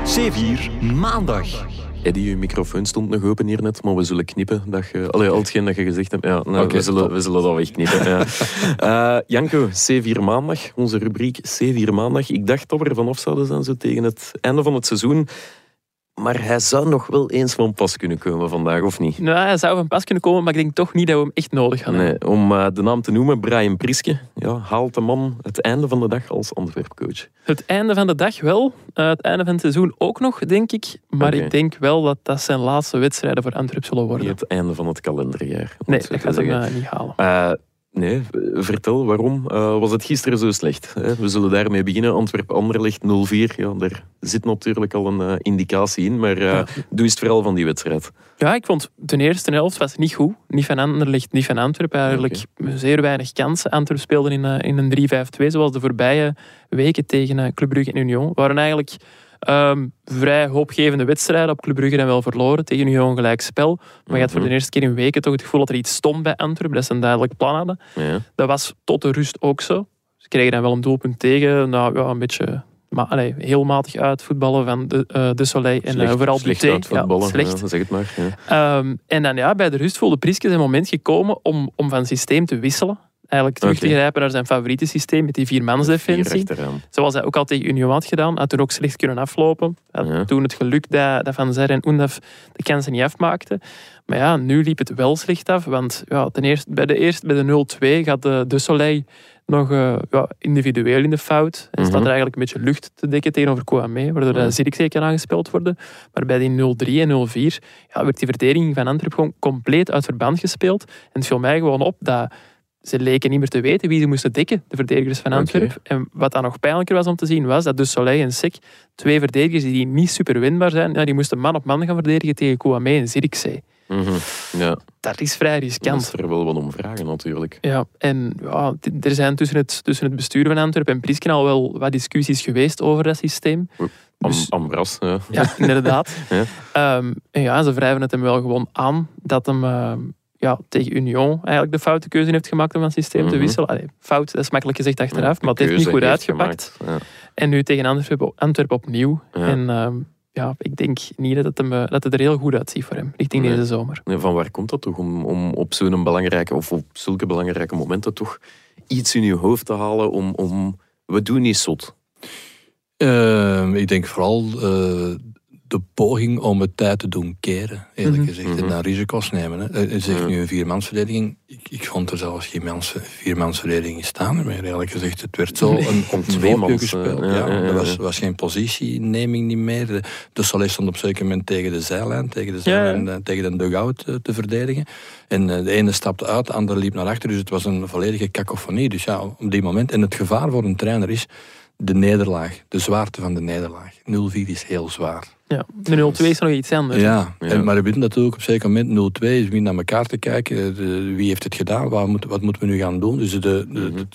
C4 Maandag. Eddie, je microfoon stond nog open hier net, maar we zullen knippen. Dat je, allee, al hetgeen dat je gezegd hebt, ja, nou, we, zullen, we zullen dat wegknippen. ja. *laughs* Eh, Janko, C4 Maandag, onze rubriek C4 Maandag. Ik dacht dat we er vanaf zouden zijn zo tegen het einde van het seizoen. Maar hij zou nog wel eens van pas kunnen komen vandaag, of niet? Nou, hij zou van pas kunnen komen, maar ik denk toch niet dat we hem echt nodig gaan hebben. Nee, om eh, de naam te noemen, Brian Priske, ja, haalt de man het einde van de dag als Antwerpcoach. Het einde van de dag wel. Eh, het einde van het seizoen ook nog, denk ik. Maar ik denk wel dat dat zijn laatste wedstrijden voor Antwerp zullen worden. Niet het einde van het kalenderjaar. nee, dat gaat hem eh, niet halen. Nee, vertel waarom eh, was het gisteren zo slecht? Hè? We zullen daarmee beginnen. Antwerp-Anderlecht 0-4. Ja, daar zit natuurlijk al een eh, indicatie in, maar eh, Ja. doe eens het verhaal van die wedstrijd. Ja, ik vond de eerste helft was niet goed. Niet van Anderlecht, niet van Antwerpen. Eigenlijk zeer weinig kansen. Antwerp speelde in, in een 3-5-2, zoals de voorbije weken tegen Club Brugge en Union. Waren eigenlijk ehm, vrij hoopgevende wedstrijden. Op Club Brugge dan wel verloren. Tegen Union gelijk spel. Maar je had voor Mhm. de eerste keer in weken toch het gevoel dat er iets stond bij Antwerpen. Dat ze een duidelijk plan hadden. Ja. Dat was tot de rust ook zo. Ze kregen dan wel een doelpunt tegen. Nou ja, een beetje... Maar, allee, heel matig uit voetballen van de, eh, de Soleil en eh, vooral slecht Buté. Ja, slecht. ja, zeg het maar. Ja. Ehm, en dan ja, bij de rust voelde Priske zijn moment gekomen om, om van systeem te wisselen. Eigenlijk terug te grijpen naar zijn favoriete systeem met die viermansdefensie. Vier. Zoals hij ook al tegen Union had gedaan. Had toen ook slecht kunnen aflopen. Had Ja. toen het geluk dat, dat Van Zer en Oendaf de kansen niet afmaakten. Maar ja, nu liep het wel slecht af. Want ja, ten eerste, bij de eerste, bij de 0-2 gaat de, de Soleil nog eh, ja, individueel in de fout. En staat Mhm. er eigenlijk een beetje lucht te dekken tegenover Kouamé, waardoor de Zirkzee kan aangespeeld worden. Maar bij die 0-3 en 0-4 ja, werd die verdediging van Antwerpen gewoon compleet uit verband gespeeld. En het viel mij gewoon op dat ze leken niet meer te weten wie ze moesten dekken, de verdedigers van. Antwerpen. En wat dan nog pijnlijker was om te zien, was dat dus Soleil en Sek, twee verdedigers die niet super winbaar zijn, ja, die moesten man op man gaan verdedigen tegen Kouamé en Zirkzee. Mhm. Ja, Dat is vrij kan riskant. er wel wat om vragen natuurlijk. Ja, en ja, er zijn tussen het, tussen het bestuur van Antwerpen en Prisken al wel wat discussies geweest over dat systeem. Am, Dus- Ambras, ja. Ja, inderdaad. *laughs* Ja. Ehm, en ja, ze wrijven het hem wel gewoon aan dat hem ehm, ja, tegen Union eigenlijk de foute keuze heeft gemaakt om van systeem te Mhm. wisselen. Allee, fout, dat is makkelijk gezegd achteraf, Ja, maar het heeft niet goed heeft uitgepakt. gemaakt. En nu tegen Antwerpen, Antwerpen opnieuw. Ja. En ehm, ja, ik denk niet dat het, hem, eh, dat het er heel goed uitziet voor hem, richting Nee. deze zomer. Ja. Van waar komt dat toch om, om op zo'n belangrijke of op zulke belangrijke momenten toch iets in je hoofd te halen om, om we doen niet zot. Eh, ik denk vooral eh, de poging om het tijd te doen keren, eerlijk Mhm. gezegd. Mhm. En dan risico's nemen. Hè. Eh, Je zegt nu een viermansverdediging. Ik, ik vond er zelfs geen mans, viermansverdediging staan meer, eerlijk gezegd. Het werd zo een, Tweemans, voorkeur gespeeld. eh, ja, ja, ja, ja, er was, was geen positieneming niet meer. De, de Soleil stond op een zeker moment tegen de zijlijn, tegen de, zijlijn, eh, tegen de dugout eh, te verdedigen. En eh, de ene stapte uit, de andere liep naar achter. Dus het was een volledige cacophonie. Dus ja, op die moment. En het gevaar voor een trainer is de nederlaag, de zwaarte van de nederlaag. 0-4 is heel zwaar. Ja. De 0-2 is nog iets anders. Ja, Ja. En, maar je bent natuurlijk op een zeker moment 0-2 is weer naar elkaar te kijken. de- wie heeft het gedaan? Wat, moet, wat moeten we nu gaan doen? Dus de, de, Mhm. de-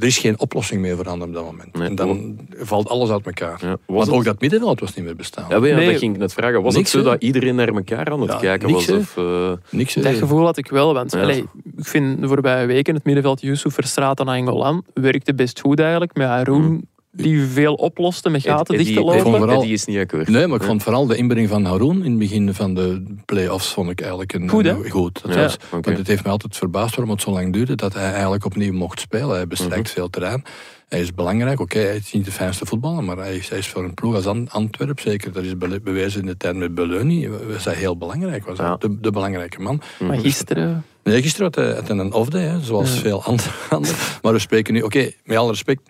er is geen oplossing meer voor op dat moment. Nee. En dan valt alles uit elkaar. Ja. Was Want het- ook dat middenveld was niet meer bestaan. Ja, Nee. dat ging ik net vragen. Was Niks, het zo dat iedereen naar elkaar aan het Ja, kijken niks, was? Of, eh, Niks. Dat gevoel had ik wel, want Ja. allee, ik vind de voorbije weken het middenveld Yusuf Verstraat en Angolan werkte best goed eigenlijk. Met Haroun, die veel oploste met gaten dicht te lopen. vooral- Eddie is niet akkoord. Nee, maar ik vond vooral de inbreng van Haroun in het begin van de play-offs vond ik eigenlijk een, Goed, hè? een- goed. Dat Ja, was. Want het heeft me altijd verbaasd waarom het zo lang duurde dat hij eigenlijk opnieuw mocht spelen. Hij bestrijkt Mhm. veel terrein. Hij is belangrijk. Oké, hij is niet de fijnste voetballer, maar hij is, hij is voor een ploeg als An- Antwerp, zeker, dat is be- bewezen in de tijd met Beleuni, was hij heel belangrijk. Was Ja. de, de belangrijke man. Maar gisteren... Nee, gisteren had hij, had hij een off-day, zoals Ja. veel *laughs* andere. anderen. Maar we spreken nu, oké, met alle respect,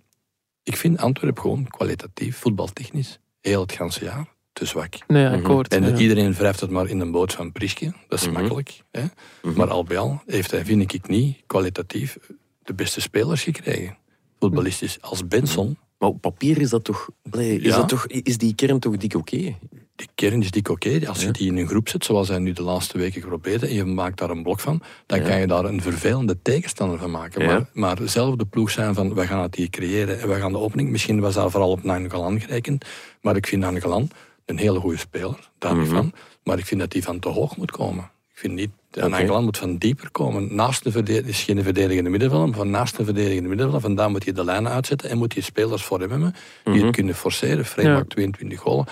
ik vind Antwerp gewoon kwalitatief, voetbaltechnisch, heel het ganse jaar, te zwak. Nee, Mhm. akkoord. En ja. iedereen wrijft het maar in een boot van Priske. Dat is Mhm. makkelijk. Hè? Mhm. Maar al bij al heeft hij, vind ik niet, kwalitatief de beste spelers gekregen. Voetballistisch. Als Benson, Maar op papier is dat toch... Is, Ja. dat toch is die kern toch dik oké? Die kern is dik oké. Als je Ja. die in een groep zet, zoals hij nu de laatste weken geprobeerd en je maakt daar een blok van, dan Ja. kan je daar een vervelende tegenstander van maken. Ja. Maar, maar zelf de ploeg zijn van, we gaan het hier creëren en we gaan de opening. Misschien was daar vooral op Nangalan gerekend, maar ik vind Nangalan een hele goede speler, daar Mhm. van. Maar ik vind dat hij van te hoog moet komen. Ik vind niet. Nangalan moet van dieper komen. Naast de verdediger, is geen verdedigende middenvelder, maar van naast de verdedigende middenvelder, vandaan moet je de lijnen uitzetten en moet je spelers voor hem hebben, die Mhm. het kunnen forceren. Maakt 22 golen.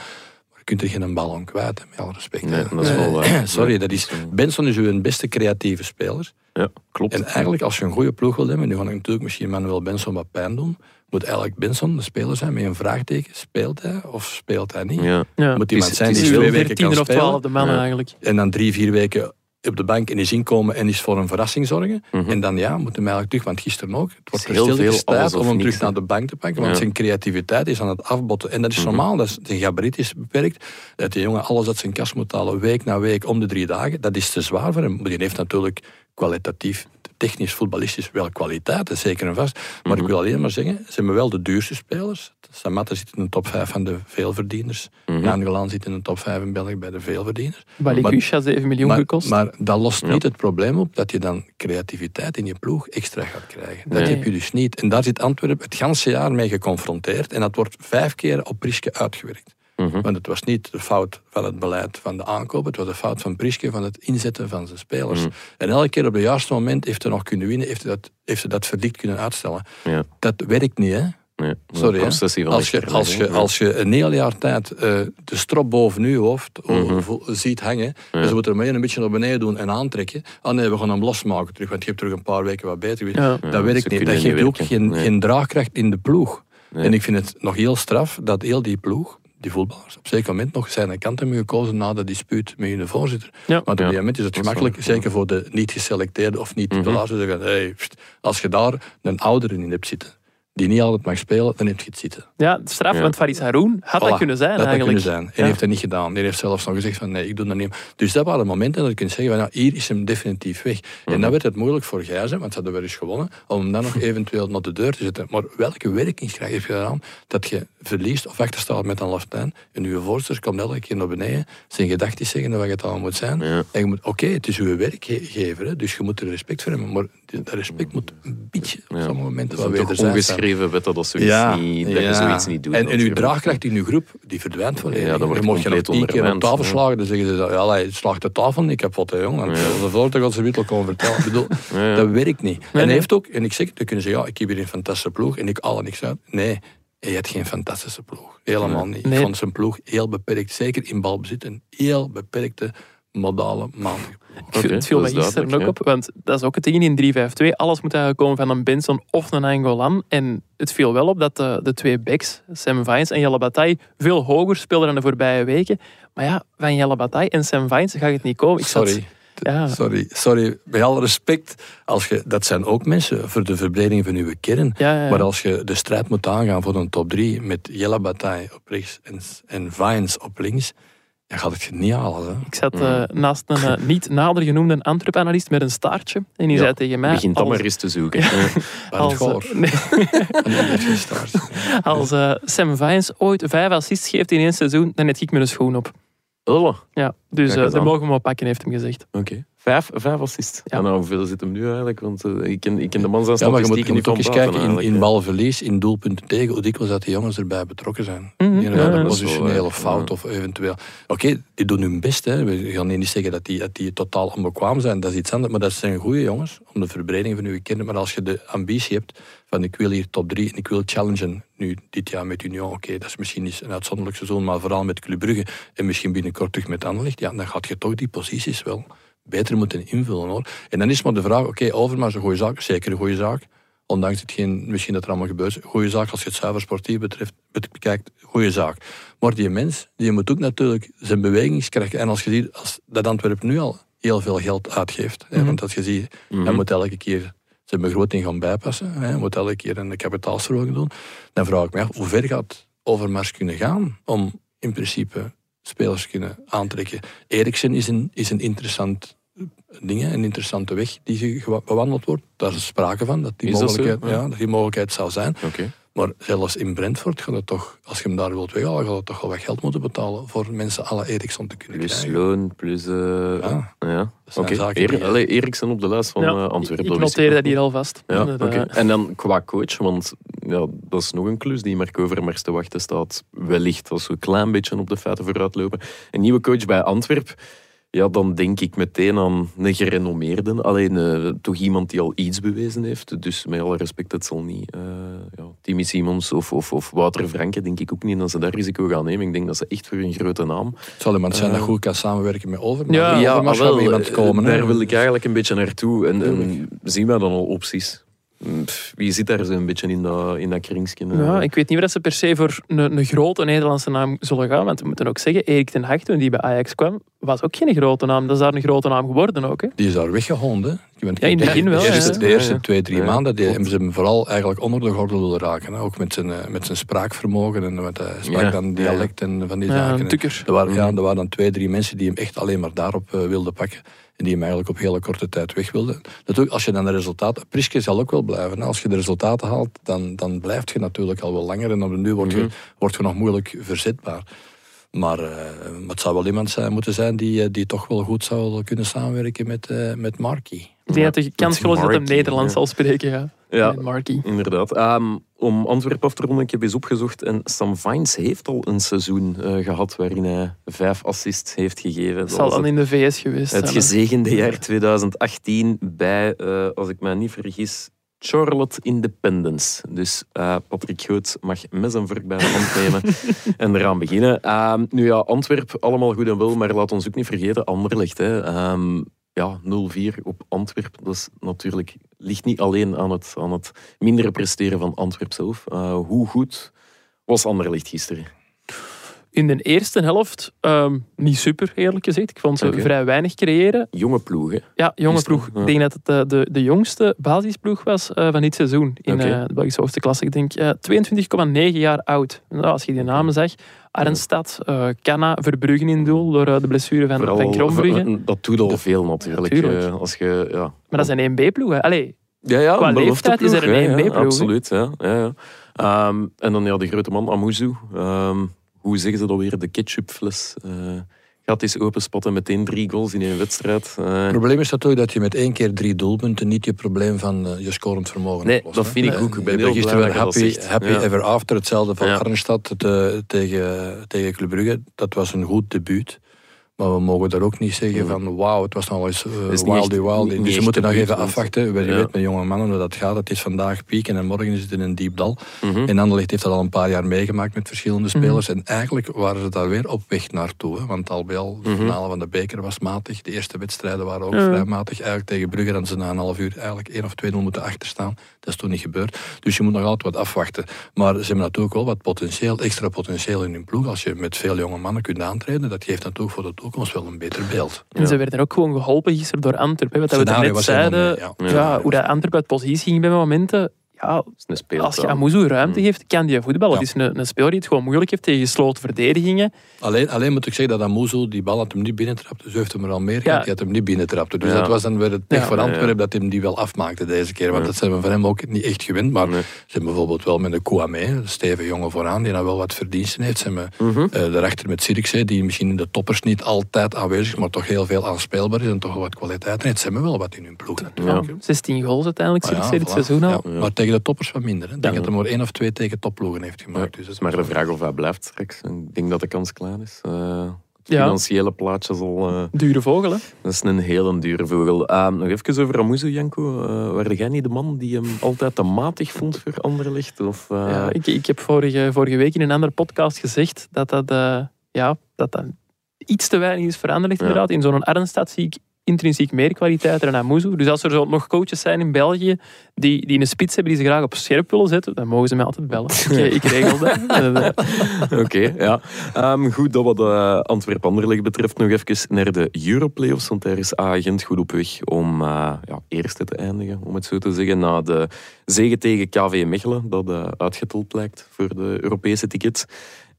Kunt er geen bal aan kwijt, hè, met alle respect. Nee, dat is wel waar. *clears throat* Sorry, dat is, eh, Benson is uw beste creatieve speler. Ja, klopt. En eigenlijk, als je een goede ploeg wil hebben, nu ga ik natuurlijk misschien Manuel Benson wat pijn doen, moet eigenlijk Benson de speler zijn met een vraagteken. Speelt hij of speelt hij niet? Ja. Ja. Moet iemand zijn die is twee weken kan of Ja. eigenlijk. en dan drie, vier weken op de bank en is inkomen en is voor een verrassing zorgen. Mhm. En dan ja, moeten we eigenlijk terug, want gisteren ook, het wordt heel veel tijd om hem terug naar de bank te pakken, want Ja. zijn creativiteit is aan het afbotten. En dat is Mhm. normaal, dat is, zijn gabarit is beperkt. Dat die jongen alles uit zijn kast moet halen, week na week, om de drie dagen, dat is te zwaar voor hem. Maar die heeft natuurlijk kwalitatief, technisch, voetballistisch wel kwaliteiten, zeker en vast. Maar Mhm. ik wil alleen maar zeggen, ze hebben wel de duurste spelers. Samatta zit in de top 5 van de veelverdieners. Mhm. Nangelaan zit in de top 5 in België bij de veelverdieners. Balikusha 7 miljoen Maar, gekost. maar dat lost Ja. niet het probleem op dat je dan creativiteit in je ploeg extra gaat krijgen. Dat Nee. heb je dus niet. En daar zit Antwerpen het ganse jaar mee geconfronteerd. En dat wordt vijf keer op Priske uitgewerkt. Mhm. Want het was niet de fout van het beleid van de aankoop, het was de fout van Priske van het inzetten van zijn spelers. Mhm. En elke keer op het juiste moment heeft hij nog kunnen winnen, heeft hij dat, heeft hij dat verdikt kunnen uitstellen. Ja. Dat werkt niet, hè? Sorry, hè. Als je, als, je, hè. als je een heel jaar tijd eh, de strop boven je hoofd Mhm. ziet hangen, Ja. ze moeten hem een beetje naar beneden doen en aantrekken. Ah nee, we gaan hem losmaken terug, want je hebt terug een paar weken wat beter. Ja. Dat werkt niet. Dat geeft ook geen, Nee. geen draagkracht in de ploeg. Nee. En ik vind het nog heel straf dat heel die ploeg, die voetballers, op zeker moment nog zijn kant hebben gekozen na de dispuut met hun voorzitter. Ja. Want op Ja, moment is het dat gemakkelijk, zeker voor de niet geselecteerde of niet Mhm. titulaars, te zeggen, hey, pst, als je daar een oudere in hebt zitten, die niet altijd mag spelen, dan heb je het zitten. Ja, straf, Ja. want Faris Haroun had dat kunnen zijn dat had eigenlijk. kunnen zijn. En Ja. heeft dat niet gedaan. Die heeft zelfs nog gezegd van nee, ik doe dat niet. Dus dat waren momenten dat je kunt zeggen van ja, hier is hem definitief weg. Mhm. En dan werd het moeilijk voor Gijzen, want ze hadden wel eens gewonnen, om hem dan nog *laughs* eventueel naar de deur te zetten. Maar welke werkingskracht heb je eraan dat je verliest of achterstaat met een laftijn en je voorzitter komt elke keer naar beneden, zijn gedachten zeggen wat het allemaal moet zijn. Ja. En je moet, oké, het is uw werkgever, dus je moet er respect voor hebben, maar dat respect moet een beetje op Ja. sommige momenten Dat wederzijds zijn. ongeschreven wet dat, dat, zoiets niet, dat je zoiets niet doet. En, en uw draagkracht in uw groep, die verdwijnt volledig. Ja, dat wordt dan mocht je nog tien keer op tafel ja. slagen, dan zeggen ze, dat, ja, hij slaagt de tafel niet kapot, hè, jong. Want Ja. ja. voordat ik ze wittel kon vertellen. Ik bedoel, Ja, *laughs* ja. dat werkt niet. en hij nee. heeft ook, en ik zeg, dan kunnen ze zeggen, ja, ik heb hier een fantastische ploeg en ik haal er niks uit. Nee, hij had geen fantastische ploeg. Helemaal niet. Nee. Ik vond zijn ploeg heel beperkt, zeker in balbezit, een heel beperkte modale maand. Ik het viel is gisteren ook op, want dat is ook het ding in 3-5-2. Alles moet eigenlijk komen van een Benson of een Angolan. En het viel wel op dat de, de twee backs, Sam Vines en Jelle Bataille, veel hoger speelden dan de voorbije weken. Maar ja, van Jelle Bataille en Sam Vines gaat het niet komen. Ik zat- Sorry. Ja. Sorry, sorry, bij alle respect, als je, dat zijn ook mensen voor de verbreding van uw kern. Ja, ja, ja. Maar als je de strijd moet aangaan voor een top 3 met Jelle Bataille op rechts en, en Vines op links, dan gaat het. Hè. Ik zat eh, naast een eh, niet nader genoemde Antwerp-analyst met een staartje. En die Ja, zei tegen mij... Begin dan maar eens te zoeken. Ja. *laughs* Als, het eh, nee, *laughs* als Sam Vines ooit vijf assists geeft in één seizoen, dan net ik met een schoen op. Oh, Ja, dus dat mogen we wel pakken, heeft hem gezegd. Oké. Vijf, vijf assists. Ja. Nou, hoeveel zit hem nu eigenlijk? Want eh, ik, ken, ik ken de man zijn Ja, maar je moet, je ook eens kijken in, in balverlies, in doelpunten tegen, hoe dikwijls dat die jongens erbij betrokken zijn. Ja, hebben een positionele fout Ja. of eventueel. Oké, die doen hun best. Hè. We gaan niet zeggen dat die, dat die totaal onbekwaam zijn, dat is iets anders. Maar dat zijn goede jongens om de verbreding van uw kern. Maar als je de ambitie hebt van ik wil hier top 3 en ik wil challengen, nu dit jaar met Union, oké, dat is misschien niet een uitzonderlijk seizoen, maar vooral met Club Brugge en misschien binnenkort terug met Anderlecht, ja, dan gaat je toch die posities wel beter moeten invullen hoor. En dan is maar de vraag, oké, Overmars is een goede zaak, zeker een goede zaak. Ondanks hetgeen misschien dat er allemaal gebeurt. Goede zaak als je het zuiver sportief betreft, bet- bekijkt, goede zaak. Maar die mens, die moet ook natuurlijk zijn bewegingskracht. En als je ziet, als dat Antwerp nu al heel veel geld uitgeeft. Hè, Mhm. want als je ziet, Mhm. hij moet elke keer zijn begroting gaan bijpassen. Hè, moet elke keer een kapitaalsverhoging doen. Dan vraag ik me af, hoe ver gaat Overmars kunnen gaan om in principe spelers kunnen aantrekken. Eriksen is een, is een interessant ding, een interessante weg die bewandeld wordt. Daar is sprake van, dat die, Is dat zo? mogelijkheid, Ja. ja, dat die mogelijkheid zou zijn. Oké. Maar zelfs in Brentford gaat het toch, als je hem daar wilt weghalen, gaat het toch wel wat geld moeten betalen voor mensen alle Eriksson te kunnen Plus krijgen. loon, plus... eh Ja. ja. Oké. Eriksen op de lijst van Ja, eh, Antwerpen. ik noteer dat hier alvast. Ja, eh, En dan qua coach, want ja, dat is nog een klus die Marco Overmars te wachten staat. Wellicht als we een klein beetje op de feiten vooruit lopen. Een nieuwe coach bij Antwerp. Ja, dan denk ik meteen aan een gerenommeerde. Alleen eh, toch iemand die al iets bewezen heeft. Dus met alle respect, het zal niet eh ja, Timmy Simons of, of, of Wouter Franke, denk ik ook niet dat ze dat risico gaan nemen. Ik denk dat ze echt voor een grote naam Het zal iemand zijn dat Eh. goed kan samenwerken met Overmars. Ja, ja, wel, iemand komen. Daar wil ik eigenlijk een beetje naartoe. En, en zien wij dan al opties? Pff, Wie zit daar zo'n beetje in dat, in dat? Ja, ik weet niet of dat ze per se voor een, een grote Nederlandse naam zullen gaan. Want we moeten ook zeggen, Erik ten Hag, toen die bij Ajax kwam, was ook geen grote naam. Dat is daar een grote naam geworden ook. Hè. Die is daar Ja, in het begin wel, De eerste, ja. de eerste Ja, ja. twee, drie Ja, maanden die hebben ze hem vooral eigenlijk onder de gordel willen raken. Hè? Ook met zijn, eh, met zijn spraakvermogen en met, hij sprak Ja, dan ja, ja. dialect en van die Ja, zaken. een tukker. Er waren, ja, Mhm. er waren dan twee, drie mensen die hem echt alleen maar daarop eh, wilden pakken. En die hem eigenlijk op hele korte tijd weg wilden. Natuurlijk, als je dan de resultaten... Priske zal ook wel blijven. Als je de resultaten haalt, dan, dan blijft je natuurlijk al wel langer. En op de nu wordt, Mhm. je, wordt je nog moeilijk verzetbaar. Maar eh, het zou wel iemand zijn, moeten zijn die, eh, die toch wel goed zou kunnen samenwerken met, eh met Marky. Ik denk dat de kans groot is dat hij Nederlands zal spreken. Ja. Ja. Met Marky. Inderdaad. Ehm, om Antwerpen af te ronden, ik heb eens opgezocht. En Sam Vines heeft al een seizoen eh, gehad waarin hij vijf assists heeft gegeven. Het Dat zal dan het, in de VS geweest het zijn. hè. gezegende jaar 2018 bij, eh, als ik me niet vergis, Charlotte Independence. Dus eh, Patrick Goot mag mes en vork bij de hand nemen *laughs* en eraan beginnen. Ehm, nu ja, Antwerp, allemaal goed en wel, maar laat ons ook niet vergeten, Anderlecht. Hè. Ehm, ja, 0-4 op Antwerp, dat is natuurlijk, ligt niet alleen aan het, aan het mindere presteren van Antwerp zelf. Eh, hoe goed was Anderlecht gisteren? In de eerste helft ehm, niet super, eerlijk gezegd. Ik vond ze vrij weinig creëren. Jonge ploegen. Ja, jonge ploeg. ja. Ik denk dat het eh, de, de jongste basisploeg was eh, van dit seizoen in eh, de Belgische hoogste klasse. Ik denk eh, 22,9 jaar oud. Nou, als je die namen zag. Arnstad, eh Canna, Verbruggen in doel door de blessure van, van Krombrugge. dat doet al veel natuurlijk. Als je, ja. Maar dat is een 1B-ploeg. hè. Allee, Ja, ja, Qua leeftijd is er een belofteploeg, ja, 1B-ploeg, hè? Absoluut, ja. ja. Ehm, en dan ja, de grote man Amuzu. Ehm, hoe zeggen ze dat weer? De ketchupfles. eh gaat eens openspatten, meteen drie goals in één wedstrijd. Eh, Het probleem is natuurlijk dat je met één keer drie doelpunten niet je probleem van eh, je scorend vermogen Nee, oplost, dat hè. vind ik ook. Ik ben gisteren happy, happy Ja. ever after. Hetzelfde van Ja. Arnstad te- tegen, tegen Club Brugge. Dat was een goed debuut. Maar we mogen daar ook niet zeggen van wauw, het was nog eens uh, wildy wildy. Dus we moeten nog even afwachten. Je Ja. weet met jonge mannen hoe dat gaat. Het is vandaag pieken en morgen is het in een diep dal. mhm. En Anderlecht heeft dat al een paar jaar meegemaakt met verschillende spelers. En eigenlijk waren ze daar weer op weg naartoe. Hè. Want al bij al, de Mhm. finale van de beker was matig. De eerste wedstrijden waren ook vrij matig. Eigenlijk tegen Brugge hadden ze na een half uur eigenlijk één of twee 0 moeten achterstaan. Dat is toen niet gebeurd. Dus je moet nog altijd wat afwachten. Maar ze hebben natuurlijk wel wat potentieel, extra potentieel in hun ploeg. Als je met veel jonge mannen kunt aantreden, dat geeft natuurlijk voor de toekomst wel een beter beeld. En ze werden ook gewoon geholpen gisteren door Antwerpen. Wat dat we net zeiden, ja. hoe dat Antwerpen uit positie ging bij momenten. Ja, als je Amuzu ruimte geeft, kan die voetballen. Ja. Het is een, een speler die het gewoon moeilijk heeft tegen gesloten verdedigingen. Alleen, alleen moet ik zeggen dat Amuzu die bal had hem niet binnentrapte. Zo heeft hem er al meer gehad. Die had hem niet binnentrapte. Dus dat was dan weer het pech ja. Antwerpen dat hij die wel afmaakte deze keer. Want dat zijn we van hem ook niet echt gewend. Maar Nee. ze hebben bijvoorbeeld wel met een Kouame, een stevige jongen vooraan, die nou wel wat verdiensten heeft. Ze hebben eh, daarachter met Sirikse, die misschien in de toppers niet altijd aanwezig is, maar toch heel veel aanspeelbaar is en toch wat kwaliteit heeft. Ze hebben wel wat in hun ploeg natuurlijk. Ja. 16 goals uiteindelijk, ja, dit seizoen al. Ja, Maar tegen de toppers wat minder. Hè. Ik denk dat hij maar één of twee tegen topploegen heeft gemaakt. Dus maar de vraag of hij blijft straks. Ik denk dat de kans klein is. Eh, het Ja. financiële plaatje zal... eh, Dure vogel, hè? dat is een hele dure vogel. Ehm, nog even over Amuzu, Janko. Uh, waren jij niet de man die hem altijd te matig vond voor Anderlecht? Of, eh, Ja, ik, ik heb vorige, vorige week in een andere podcast gezegd dat dat, eh, ja, dat, dat iets te weinig is veranderd. Ja. Inderdaad. In zo'n Arnstad zie ik intrinsiek meer kwaliteit dan Amuzu. Dus als er zo nog coaches zijn in België die, die een spits hebben die ze graag op scherp willen zetten, dan mogen ze mij altijd bellen. Ik, ik regel dat. Eh, *laughs* Oké, ja. Ehm, goed, dat wat uh, Antwerp-Anderlecht betreft nog even naar de Europlayoffs. Want daar is A-agent goed op weg om uh, ja, eerste te eindigen, om het zo te zeggen. Na de zege tegen KV Mechelen, dat uh, uitgeteld lijkt voor de Europese tickets.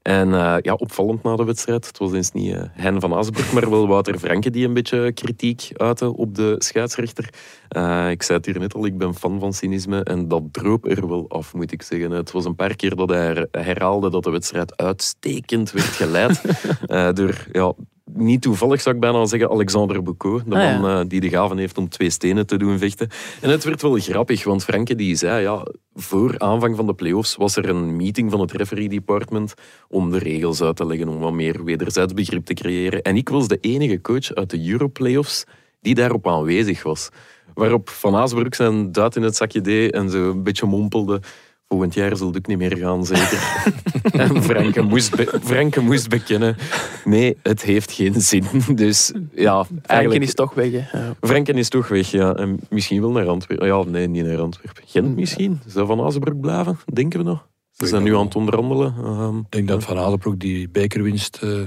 En uh, ja, opvallend na de wedstrijd. Het was eens niet uh, Hein van Azenbroek, maar wel Wouter Franke die een beetje kritiek uitte op de scheidsrechter. Uh, ik zei het hier net al, ik ben fan van cynisme en dat droop er wel af, moet ik zeggen. Het was een paar keer dat hij herhaalde dat de wedstrijd uitstekend werd geleid *laughs* door... Ja, niet toevallig zou ik bijna zeggen Alexander Boucault, de Ah, man ja. uh, die de gaven heeft om twee stenen te doen vechten. En het werd wel grappig, want Franke die zei, ja, voor aanvang van de play-offs was er een meeting van het referee department om de regels uit te leggen, om wat meer wederzijds begrip te creëren. En ik was de enige coach uit de Euro-playoffs die daarop aanwezig was. Waarop Van Aasbroek zijn duit in het zakje deed en zo een beetje mompelde. Volgend jaar zal het ook niet meer gaan, zeker. *laughs* en Franke moest, be- Franke moest bekennen, nee, het heeft geen zin. Dus ja, Franken eigenlijk... is toch weg. Hè. Ja. Franken is toch weg, ja. En misschien wel naar Antwerpen. Ja, nee, niet naar Antwerpen. Gent misschien. Zou Van Azenbroek blijven? Denken we nog? Ze zijn nu aan het onderhandelen. Ehm, Ik denk dat Van Azenbroek die bekerwinst uh,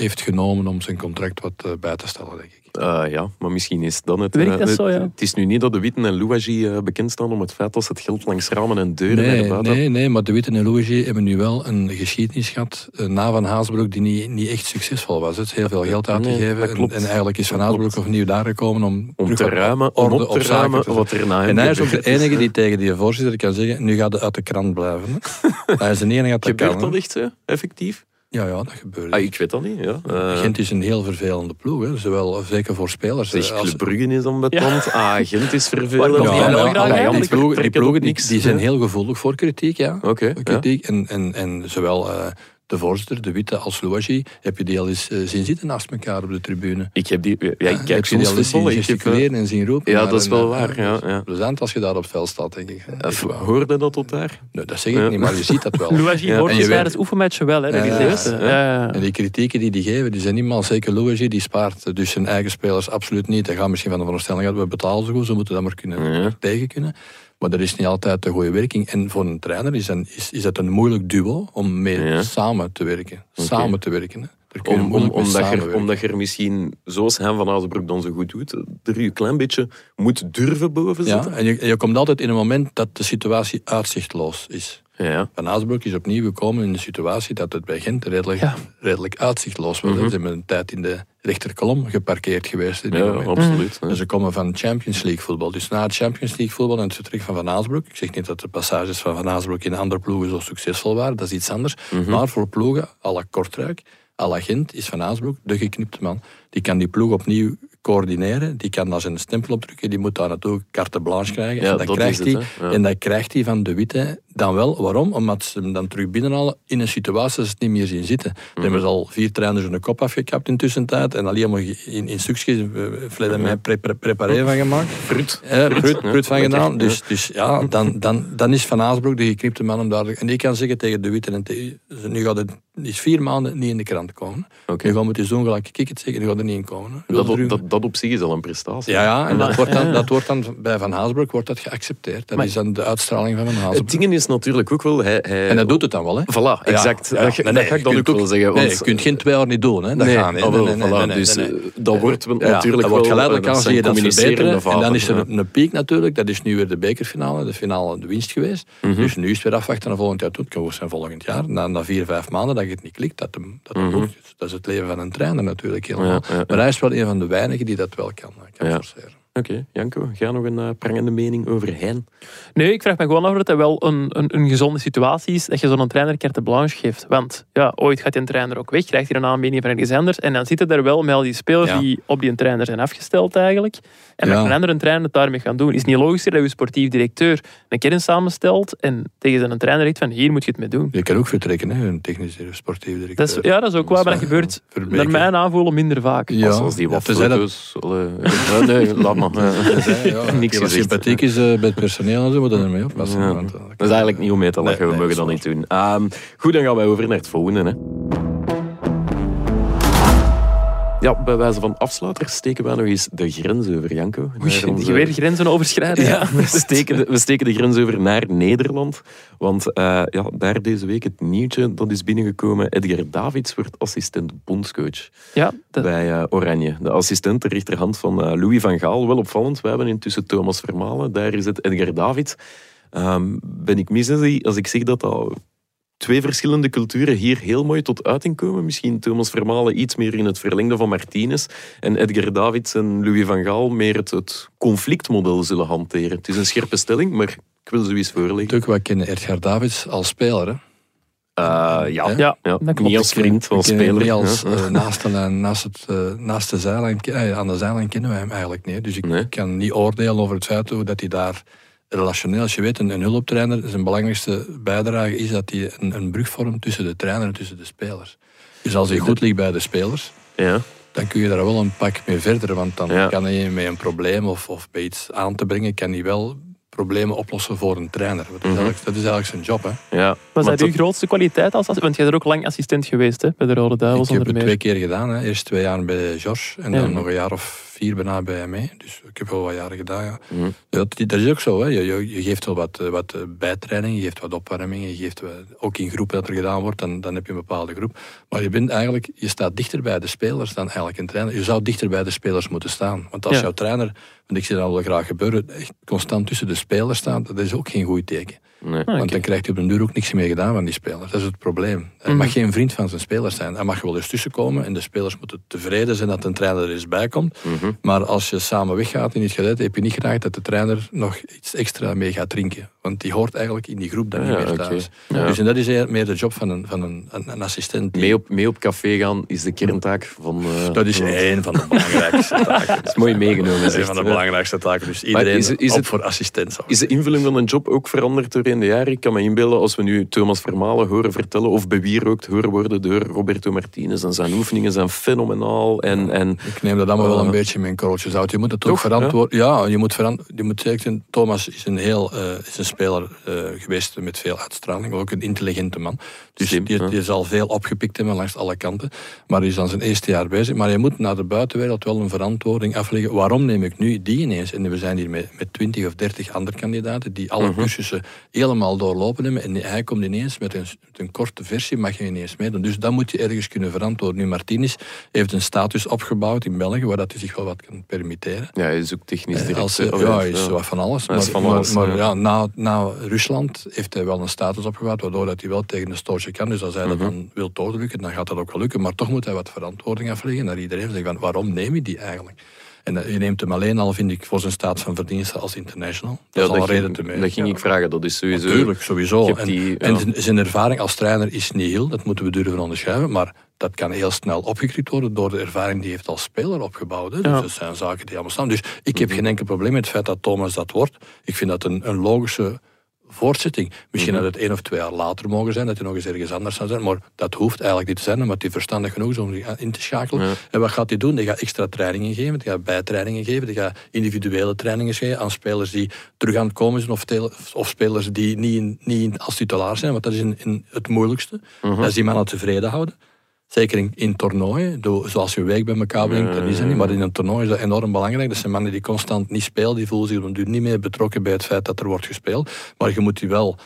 heeft genomen om zijn contract wat uh, bij te stellen, denk ik. Uh, ja, maar misschien is dat het. Werkt dat uh, zo, ja? Het is nu niet dat de Witten en Louagie uh, bekend staan om het feit dat ze het geld langs ramen en deuren naar Nee, nee, nee, maar de Witten en Louagie hebben nu wel een geschiedenis gehad uh, na Van Haasbroek die niet, niet echt succesvol was. Het is heel veel geld Nee, uitgegeven dat en, klopt. en eigenlijk is Van Dat Haasbroek opnieuw daar gekomen om, Om te ruimen, om op te ruimen te wat er na hem En hij is ook de enige die tegen die voorzitter kan zeggen, nu gaat het uit de krant blijven. *laughs* Hij is de enige dat Gebeurt kan. dat hè. echt zo, effectief? Ja, ja, dat gebeurt. Ah, ik weet dat niet, ja. Uh, Gent is een heel vervelende ploeg, hè. Zowel, zeker voor spelers. zeg, als- Club Brugge is ambetant. Ah, Gent is vervelend. Ja, die ja, ploegen, die, ploegen die, niks, die zijn heel gevoelig voor kritiek, ja. Oké, ja. kritiek. En, en, en zowel eh, de voorzitter, de Witte als Louagie, heb je die al eens eh, zien zitten naast elkaar op de tribune? Ik heb die... Ja, ik heb kijk je die soms al eens zien heb, eh, gesticuleren en zien roepen? ja, dat is wel eh, waar, ja, ja. Plezant als je daar op het veld staat, denk ik. eh, hoorde dat tot daar? Nee, dat zeg ik Ja. niet, maar je ziet dat wel. *laughs* Louagie Ja. hoort En dus je tijdens oefenmatchen wel, hè. En die kritieken die die geven, die zijn niet maar zeker Louagie, die spaart dus zijn eigen spelers absoluut niet. Hij gaat misschien van de veronderstelling uit, we betalen ze goed, ze moeten dat maar kunnen Ja. tegen kunnen. Maar dat is niet altijd de goede werking. En voor een trainer is, een, is, is dat een moeilijk duo om mee Ja. samen te werken. Samen te werken. Hè. Om, omdat, je, omdat je er misschien, zoals Hein van Azenbroek dan zo goed doet, er je een klein beetje moet durven boven Ja, zitten. en je, en je komt altijd in een moment dat de situatie uitzichtloos is. Ja. Van Azenbroek is opnieuw gekomen in de situatie dat het bij Gent redelijk, Ja. redelijk uitzichtloos was. Mhm. Ze hebben een tijd in de rechterkolom geparkeerd geweest. In die Ja, moment. absoluut. En ze komen van Champions League voetbal. Dus na het Champions League voetbal en het vertrek van Van Azenbroek. Ik zeg niet dat de passages van Van Azenbroek in andere ploegen zo succesvol waren. Dat is iets anders. Mhm. Maar voor ploegen, à la Kortrijk, à la Gent, is Van Azenbroek de geknipte man. Die kan die ploeg opnieuw coördineren. Die kan daar zijn stempel op drukken. Die moet daar naartoe carte blanche krijgen. Ja, en, dat dat krijgt. Ja. en dat krijgt hij van de Witte dan wel. Waarom? Omdat ze hem dan terug binnenhalen in een situatie dat ze het niet meer zien zitten. Dan hebben ze al vier trainers hun kop afgekapt in tussentijd. En al helemaal in, in stukjes, uh, en mij pre, pre, preparé van gemaakt. Ja, Brut, Brut van gedaan. Dus, dus ja, dan, dan, dan is Van Aasbroek de geknipte man om daar... En die kan zeggen tegen de Witte en tegen... Nu gaat het is vier maanden niet in de krant komen. Oké. Nu gaan we het je zoon gelijk ik het zeggen, nu gaat er niet in komen. dat, dat op zich is al een prestatie. ja, ja, en dat wordt, dan, *laughs* dat wordt dan bij Van Haasbroek wordt dat geaccepteerd. Dat Maar- is dan de uitstraling van Van Het Haasbroek. ding is natuurlijk ook wel... Hij, hij, En dat doet het dan wel, hè? Voilà, exact. Ja, ja. Dat, Nee, dat nee, ga ik je dan ook wel zeggen. Nee, je kunt geen twee jaar niet doen, hè? Dat nee, gaat niet. ah, wel, Nee, nee, nee, voilà. nee, dus eh, dat wordt Ja, natuurlijk dat wordt wel... geleidelijk eh, aan zie je dat verbeteren. En dan is er een, een piek natuurlijk. Dat is nu weer de bekerfinale. De finale de winst geweest. Mhm. Dus nu is het weer afwachten naar volgend jaar toe. Het kan ook zijn volgend jaar. Na, na vier, vijf maanden dat het niet klikt. Dat, hem, dat, hem Mhm. dat is het leven van een trainer natuurlijk helemaal. Maar hij is wel een van de weinigen die dat wel kan, kan Ja. forceren. Oké, Janko, ga nog een eh, prangende mening over Hein. Nee, ik vraag me gewoon af of het wel een, een, een gezonde situatie is dat je zo'n trainer carte blanche geeft. Want ja, ooit gaat die trainer ook weg, krijgt hij een aanbieding van ergens anders. En dan zitten er wel met al die spelers Ja. die op die trainer zijn afgesteld eigenlijk. En Ja. dat een andere trainer het daarmee gaan doen. Is het niet logischer dat je sportief directeur een kern samenstelt en tegen zijn trainer zegt van hier moet je het mee doen. Je kan ook vertrekken, hè? Een technisch sportief directeur. Dat is, ja, dat is ook waar, maar dat gebeurt naar mijn aanvoelen minder vaak. Ja, Als, als die wat dat- foto's... ja, *laughs* nee, laat maar. *laughs* ja, Niks die wat gezegd. sympathiek is eh, bij het personeel en zo, moet je ermee oppassen. Eh, Dat is eigenlijk niet om mee te lachen, Nee, we mogen dat dat niet doen. Ehm, goed, dan gaan wij over naar het volgende. Hè. Ja, bij wijze van afsluiter steken wij nog eens de grens over, Janko. Oei, Naar onze- weer grenzen overschrijden. Ja, we steken, de, we steken de grens over naar Nederland. Want eh, ja, daar deze week het nieuwtje dat is binnengekomen. Edgar Davids wordt assistent bondscoach Ja, bij eh, Oranje. De assistent, de rechterhand van eh, Louis van Gaal. Wel opvallend. We hebben intussen Thomas Vermalen. Daar is het Edgar Davids. Ehm, ben ik mis als ik- als ik zeg dat dat twee verschillende culturen hier heel mooi tot uiting komen? Misschien Thomas Vermalen iets meer in het verlengde van Martinez. En Edgar Davids en Louis van Gaal meer het, het conflictmodel zullen hanteren. Het is een scherpe stelling, maar ik wil ze eens voorleggen. Natuurlijk, wij kennen Edgar Davids als speler. Hè? Eh, ja, Ja, ja, niet als vriend, als speler. Niet als, Ja. eh, naast, naast, het, eh, naast de zijlijn, aan de zijlijn kennen wij hem eigenlijk niet. Dus ik Nee. kan niet oordelen over het feit hoe dat hij daar relationeel, als je weet, een, een hulptrainer, zijn belangrijkste bijdrage is dat hij een, een brug vormt tussen de trainer en tussen de spelers. Dus als hij goed ligt bij de spelers, Ja. dan kun je daar wel een pak mee verder. Want dan Ja. kan hij met een probleem of, of bij iets aan te brengen, kan hij wel problemen oplossen voor een trainer. Dat is, Mhm. eigenlijk, dat is eigenlijk zijn job. Hè. Ja. Was dat uw grootste kwaliteit als assistent? Want jij bent er ook lang assistent geweest hè, bij de Rode Duivels Ik heb het meer. twee keer gedaan. Hè. Eerst twee jaar bij George en Ja. dan nog een jaar of vier bijna bij mij. Dus ik heb wel wat jaren gedaan. Ja. Mhm. Dat, dat is ook zo. Hè. Je, je, geeft wel wat, eh, wat eh, bijtraining, je geeft wat opwarmingen. Je geeft wat, ook in groepen dat er gedaan wordt, dan, dan heb je een bepaalde groep. Maar je, bent eigenlijk, je staat dichter bij de spelers dan eigenlijk een trainer. Je zou dichter bij de spelers moeten staan. Want als Ja. jouw trainer, want ik zie dat wel graag gebeuren, echt constant tussen de spelers staat, dat is ook geen goed teken. Nee. Ah, Want dan krijgt hij op den duur ook niks meer gedaan van die spelers. Dat is het probleem. Hij Mhm. mag geen vriend van zijn spelers zijn. Hij mag wel eens tussenkomen en de spelers moeten tevreden zijn dat een trainer er eens bij komt. Mhm. Maar als je samen weggaat in het geluid, heb je niet graag dat de trainer nog iets extra mee gaat drinken. Want die hoort eigenlijk in die groep dan Ja, niet meer thuis. Ja. Dus en dat is meer de job van een, van een, een, een assistent. die- Mee, op, mee op café gaan is de kerntaak van... eh, dat is van- één van de belangrijkste *laughs* taken. Dat is mooi meegenomen. Dat is een van de belangrijkste taken. Dus iedereen is op het- voor assistent. Is de invulling van een job ook veranderd door doorheen de jaren. Ik kan me inbeelden als we nu Thomas Vermalen horen vertellen of bewierookt horen worden door Roberto Martinez. En zijn oefeningen zijn fenomenaal. En, en, Ik neem dat allemaal wel een Eh, beetje met een korreltje zout. Je moet het toch? verantwoorden. Ja, je moet, je moet zeker. Thomas is een heel eh, is een speler eh, geweest met veel uitstraling. Ook een intelligente man. Dus Slim, die, die zal veel opgepikt hebben langs alle kanten. Maar die is aan zijn eerste jaar bezig. Maar je moet naar de buitenwereld wel een verantwoording afleggen. Waarom neem ik nu die ineens? En we zijn hier met, met 20 of 30 andere kandidaten die alle cursussen helemaal doorlopen hebben. En hij komt ineens met een, met een korte versie, mag je ineens meedoen. Dus dat moet je ergens kunnen verantwoorden. Nu, Martinez heeft een status opgebouwd in België waar dat hij zich wel wat kan permitteren. ja, hij is ook technisch Eh, direct. Als, eh, ja, hij is wat van alles. Maar, van alles, maar ja. ja, na, na Rusland heeft hij wel een status opgebouwd, waardoor dat hij wel tegen de stootje kan. Dus als hij Mhm. dat dan wil doorlukken, dan gaat dat ook wel lukken. Maar toch moet hij wat verantwoording afleggen naar iedereen. Zeggen van, waarom neem je die eigenlijk? En eh, je neemt hem alleen al, vind ik, voor zijn staat van verdienste als international. Dat Ja, is al een dat reden ging, te mee. dat ging ik vragen. Dat is sowieso... Natuurlijk, sowieso. En, die, en ja. zijn- zijn ervaring als trainer is niet heel, dat moeten we durven onderschrijven. Maar dat kan heel snel opgekrikt worden door de ervaring die hij heeft als speler opgebouwd. Hè. Dus Ja. dat zijn zaken die allemaal staan. Dus ik heb geen enkel probleem met het feit dat Thomas dat wordt. Ik vind dat een, een logische voortzetting. Misschien had het één of twee jaar later mogen zijn, dat hij nog eens ergens anders zou zijn. Maar dat hoeft eigenlijk niet te zijn, omdat hij verstandig genoeg is om zich in te schakelen. Ja. En wat gaat hij doen? Hij gaat extra trainingen geven, hij gaat bijtrainingen geven, hij gaat individuele trainingen geven aan spelers die terug aan het komen zijn of, of spelers die niet, in, niet als titulaar zijn, want dat is in, in het moeilijkste. Dat is die mannen tevreden houden. Zeker in, in toernooien, zoals je week bij elkaar brengt, dat is het niet. Maar in een toernooi is dat enorm belangrijk. Dat zijn mannen die constant niet spelen, die voelen zich op duur niet meer betrokken bij het feit dat er wordt gespeeld. Maar je moet die wel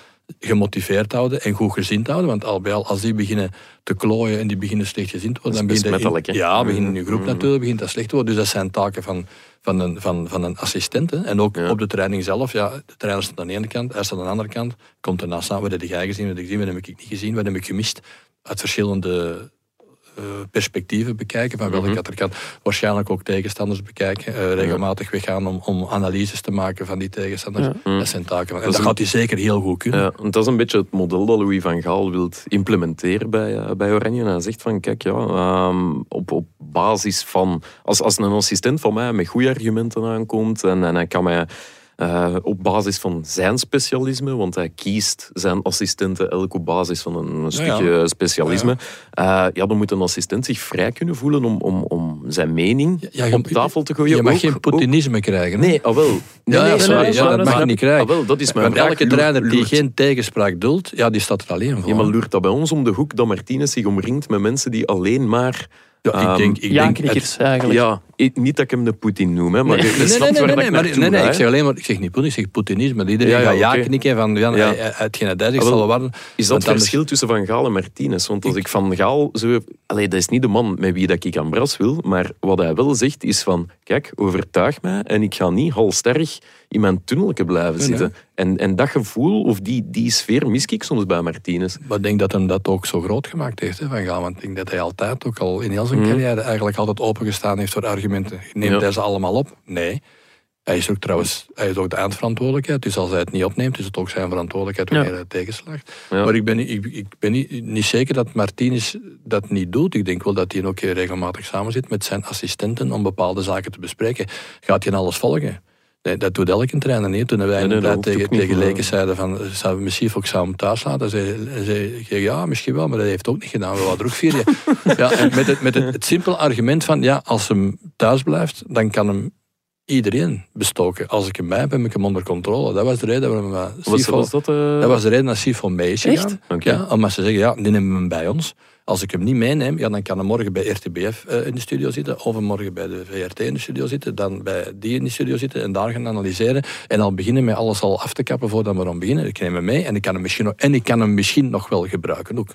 gemotiveerd houden en goed gezind houden. Want al bij al, als die beginnen te klooien en die beginnen slecht gezind te worden, dan begint in-? Ja, begint in je groep Mhm. natuurlijk begint dat slecht te worden. Dus dat zijn taken van, van, een, van, van een assistent. Hè. En ook Ja. op de training zelf. Ja, de trainer staat aan de ene kant, hij staat aan de andere kant. Komt erna staan, wat heb jij gezien, wat heb ik gezien, wat heb ik niet gezien, wat heb ik gemist. Uit verschillende perspectieven bekijken, van welke Mhm. kant er kan. Waarschijnlijk ook tegenstanders bekijken, eh, regelmatig weggaan om, om analyses te maken van die tegenstanders. Dat zijn taken. En Dat dat gaat hij zeker heel goed kunnen. Ja, want dat is een beetje het model dat Louis van Gaal wil implementeren bij, eh, bij Oranje. En hij zegt van, kijk, ja, ehm, op, op basis van... Als, als een assistent van mij met goede argumenten aankomt en, en hij kan mij... eh, op basis van zijn specialisme, want hij kiest zijn assistenten elk op basis van een, stukje specialisme. Ja, ja, dan moet een assistent zich vrij kunnen voelen om, om, om zijn mening op tafel te gooien. Je mag Ook- geen ook- Poutinisme krijgen. hè? Nee, ah, wel. Nee, sorry, nee, maar- dat mag je maar- niet krijgen. ah, wel, dat is mijn Want elke trainer die geen tegenspraak duldt, ja, die staat er alleen voor. Ja, maar loert dat bij ons om de hoek dat Martinez zich omringt met mensen die alleen maar... Ja, ik Ehm, denk, ik Ja, denk knikkers eigenlijk. Ja, ik- niet dat ik hem de Poetin noem, hè, maar Nee. Nee, nee, nee, nee, dat ik nee, nee, nee, ik zeg alleen maar, ik zeg niet Poetin, ik zeg Poutinisme. Iedereen Ja, ja, gaat ja oké. knikken van, ja, Ja. hij- hij- hetgeen hij duidelijk Ah, zal worden. Is dat het anders- verschil tussen Van Gaal en Martinez? Want als ik Van Gaal zo... Allee, dat is niet de man met wie dat ik aan bras wil, maar wat hij wel zegt is van, kijk, overtuig mij en ik ga niet halsterrig in mijn tunnelje blijven zitten. En, en dat gevoel, of die, die sfeer, mis ik soms bij Martinez. Maar ik denk dat hem dat ook zo groot gemaakt heeft, hè, Van Gaal. Want ik denk dat hij altijd, ook al in heel zijn Mhm. carrière, eigenlijk altijd opengestaan heeft voor argumenten. Neemt hij ze allemaal op? Nee. Hij is ook trouwens hij is ook de eindverantwoordelijkheid. Dus als hij het niet opneemt, is het ook zijn verantwoordelijkheid wanneer Ja. hij tegenslaagt. Ja. Maar ik ben, niet- ik, ik ben niet, niet zeker dat Martinez dat niet doet. Ik denk wel dat hij ook regelmatig samen zit met zijn assistenten om bepaalde zaken te bespreken. Gaat hij alles volgen? Nee, dat doet elke trainer niet. Toen wij Nee, tegen, tegen Leken zeiden van, zou misschien ook hem thuis laten? Zei, zei, zei, ja, misschien wel, maar dat heeft ook niet gedaan. We hadden ook vier jaar. *laughs* ja, en met het, met het, het simpele argument van, ja, als hem thuis blijft, dan kan hem iedereen bestoken. Als ik hem bij heb, heb ik hem onder controle. Dat was de reden waarom we Was, Sifo- was dat... eh, dat was de reden dat Sifo mee is gegaan. Ja, omdat ze zeggen, ja, die nemen we hem bij ons. Als ik hem niet meeneem, ja, dan kan hij morgen bij RTBF eh, in de studio zitten, of morgen bij de VRT in de studio zitten, dan bij die in de studio zitten en daar gaan analyseren. En al beginnen met alles al af te kappen voordat we erom beginnen. Ik neem hem mee en ik kan hem misschien nog, en ik kan hem misschien nog wel gebruiken ook.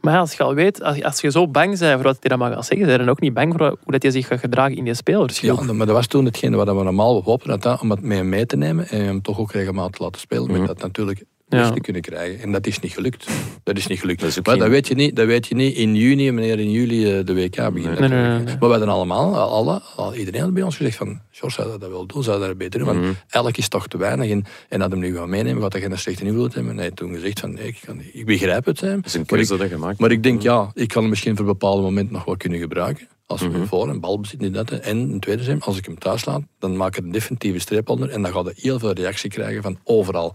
Maar als je al weet, als je, als je zo bang bent voor wat hij dat maar gaat zeggen, zijn je dan ook niet bang voor hoe dat hij zich gaat gedragen in die spelersgroep. Ja, maar dat was toen hetgene wat we normaal hopen hadden, om het mee hem mee te nemen en hem toch ook regelmatig te laten spelen, met dat natuurlijk Ja. te kunnen krijgen. En dat is niet gelukt. Dat is niet gelukt. Dat is maar geen- dat, weet je niet, dat weet je niet in juni, wanneer in juli eh, de WK begint. Nee, nee, natuurlijk. nee, nee. Maar we hadden allemaal, alle, al, iedereen had bij ons gezegd van, George zou dat wel doen, zou dat beter doen, want Mhm. elk is toch te weinig. En, en had hem nu gaan meenemen, wat hij geen slechte invloed hebben. En hij heeft toen gezegd van, nee, ik, kan, ik begrijp het. Hè. Dat is een Maar ik- keuze dat je maakt. maar ik denk, ja, ik kan hem misschien voor bepaalde momenten nog wel kunnen gebruiken. Als we Mhm. voor een bal bezit, niet dat. En een tweede zin, als ik hem thuis laat, dan maak ik een definitieve streep onder en dan gaat hij heel veel reactie krijgen van overal.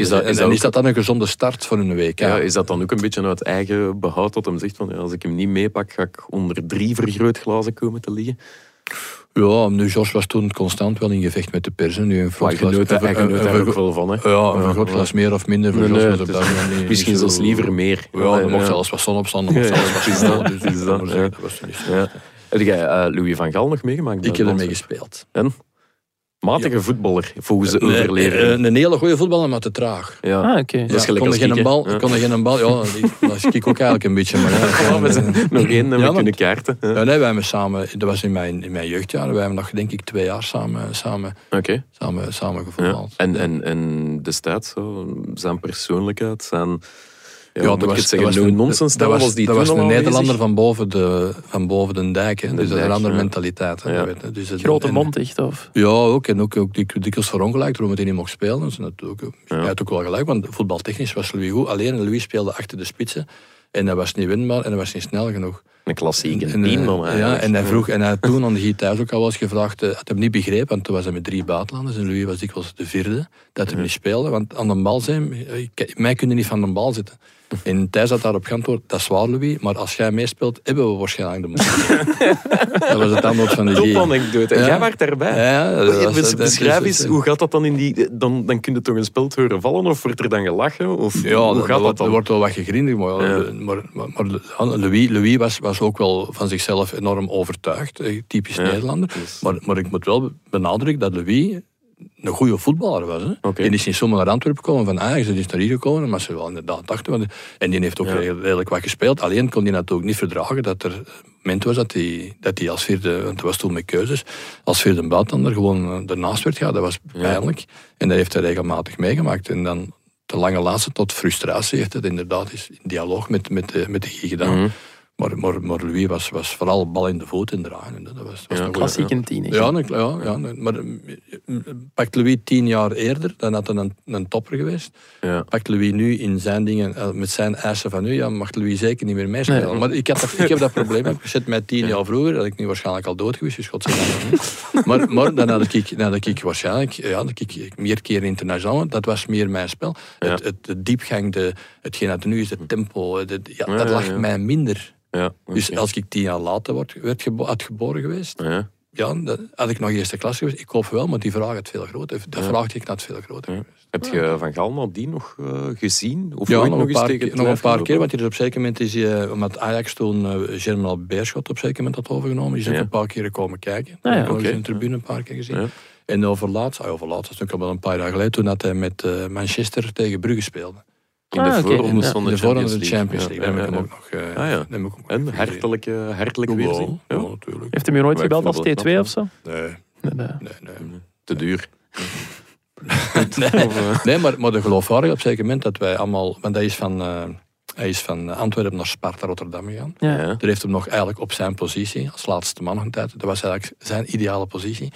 Is dat, is en dat is dat dan een gezonde start voor een WK? Ja, is dat dan ook een beetje uit eigen behoud dat hem zegt van ja, als ik hem niet meepak, ga ik onder drie vergrootglazen komen te liggen? Ja, nu Jos was toen constant wel in gevecht met de pers. hè. Nu een vergrootglas- genoot daar ook wel van. Hè? Ja, een vergrootglas meer of minder. Voor Nee, Jos was op niet- Misschien zelfs liever meer. Ja, er mocht zelfs wat zon mocht zelfs ja, wat sneeuw, dat, dus dat was niet. Heb jij eh, Louis van Gaal nog meegemaakt? Ik heb ermee gespeeld. En? Matige voetballer, volgens de Nee, overlevering. eh, Een hele goede voetballer, maar te traag. ja. Ah, oké. Dat is gelijk kon als er geen bal, Ja. kon er geen bal. Ja, die- dat is ik ook eigenlijk een beetje. Maar ja, *laughs* Ja, we zijn nog één Ja, maar- kunnen kaarten. Ja. Ja, nee, wij hebben samen, dat was in mijn, in mijn jeugdjaren, wij hebben nog denk ik twee jaar samen, samen, Oké. samen, samen Ja. gevoetbald. En, en, en destijds, zo, zijn persoonlijkheid, zijn... Ja, moet ik het zeggen, dat was, die dat was een? Nederlander van boven de, van boven de dijk. Hè. De dus dat is dijk, een andere ja. mentaliteit. Hè, Ja. weet. Dus het- Grote en- mond echt, of? Ja, ook. En ook, ook dik- dikwijls verongelijkt waarom hij niet mocht spelen. Dus natuurlijk, Ja. Hij had ook wel gelijk, want voetbaltechnisch was Louis goed. Alleen Louis speelde achter de spitsen. En dat was niet winbaar en dat was niet snel genoeg. Een klassieke En, eh, team dan ja, eigenlijk. en hij vroeg, en hij had toen aan de thuis ook al was gevraagd, eh, had hem niet begrepen, want toen was hij met drie buitenlanders en Louis was dikwijls de vierde, dat hij niet speelde, want aan de bal zijn, eh, mij kunnen niet van de bal zitten. En Thijs had daarop geantwoord, dat is waar Louis, maar als jij meespeelt, hebben we waarschijnlijk de bal. *laughs* dat was het antwoord van de Top anekdote. En Ja. jij was daarbij. Ja, dat was- dat- Beschrijf dat- eens, hoe gaat dat dan in die... Dan, dan kun je toch een speld horen vallen of wordt er dan gelachen? Of Ja, hoe er gaat dat wordt- dan? Er wordt wel wat gegrindigd, maar, Ja. maar, maar, maar Louis, Louis was, was ook wel van zichzelf enorm overtuigd, eh, typisch Ja, Nederlander. dus- Maar, maar ik moet wel benadrukken dat Louis een goede voetballer was. Hè. Die is niet zomaar naar Antwerpen gekomen van Ajax, die is naar hier gekomen, maar ze wel inderdaad dachten. want- En die heeft ook Ja. redelijk wat gespeeld. Alleen kon hij natuurlijk niet verdragen dat er moment was dat hij, dat hij als vierde, want het was toen met keuzes, als vierde buitenlander gewoon eh, ernaast werd gegaan. Dat was Ja. pijnlijk. En dat heeft hij regelmatig meegemaakt. En dan de lange laatste tot frustratie heeft het inderdaad eens in dialoog met, met, de, met de gedaan. Mhm. Maar, maar, maar Louis was, was vooral bal in de voet en draaien. En dat was, was Ja, een goeie- Klassiek in tien. ja, een- ja, ja, maar eh, pakt Louis tien jaar eerder, dan had hij een, een topper geweest. Ja. Pakt Louis nu in zijn dingen, eh, met zijn eisen van nu, ja, mag Louis zeker niet meer meespelen. Nee. Maar ik, had dat, ik heb dat probleem. *laughs* Ik zet mij tien jaar vroeger, had ik nu waarschijnlijk al dood geweest, dus niet. Maar, maar dan had ik, dan had ik waarschijnlijk, ja, had ik meer keer internationaal, dat was meer mijn spel. Ja. Het, het, de diepgang, de, hetgeen dat nu is, het tempo, de, ja, dat lag mij minder. Ja, Dus als ik tien jaar later word, werd gebo had geboren geweest, Ja. ja, dat, had ik nog eerste klas geweest. Ik hoop wel, maar die vraag had veel groter. De Ja. vraag die ik had veel groter Ja. Heb je Van Gaal nadien nog eh, gezien? Of Ja, ooit nog een, paar, nog een paar gelopen? keer, want is op een zeker moment is hij, eh, omdat Ajax toen eh Germinal Beerschot op een zeker moment had overgenomen, is hij Ja. een paar keer komen kijken. Ah, ja, ik heb nog eens in de tribune een paar keer gezien. Ja. En overlaatst, ah, overlaatst, dat is ook al wel een paar jaar geleden, toen dat hij met eh, Manchester tegen Brugge speelde. In de Ah, voorrondes ja. van de Champions van de League. Champions League. Ja, Daar heb ik ja, hem ook nog, Ah, ja. ik ook nog En gezien. hartelijk, eh, hartelijk Ja, weerzien. Ja. ja, natuurlijk. Heeft hem hier ooit Maar ik gebeld als vind dat wel T2 of zo? Nee, Nee, nee. nee, nee. Te duur. nee. *laughs* Eh, Nee, maar, maar de geloofwaardigheid op een zeker moment dat wij allemaal... Want hij is van, eh, hij is van Antwerpen naar Sparta Rotterdam gegaan. Ja. ja. Daar heeft hem nog eigenlijk op zijn positie, als laatste man nog een tijd. Dat was eigenlijk zijn ideale positie.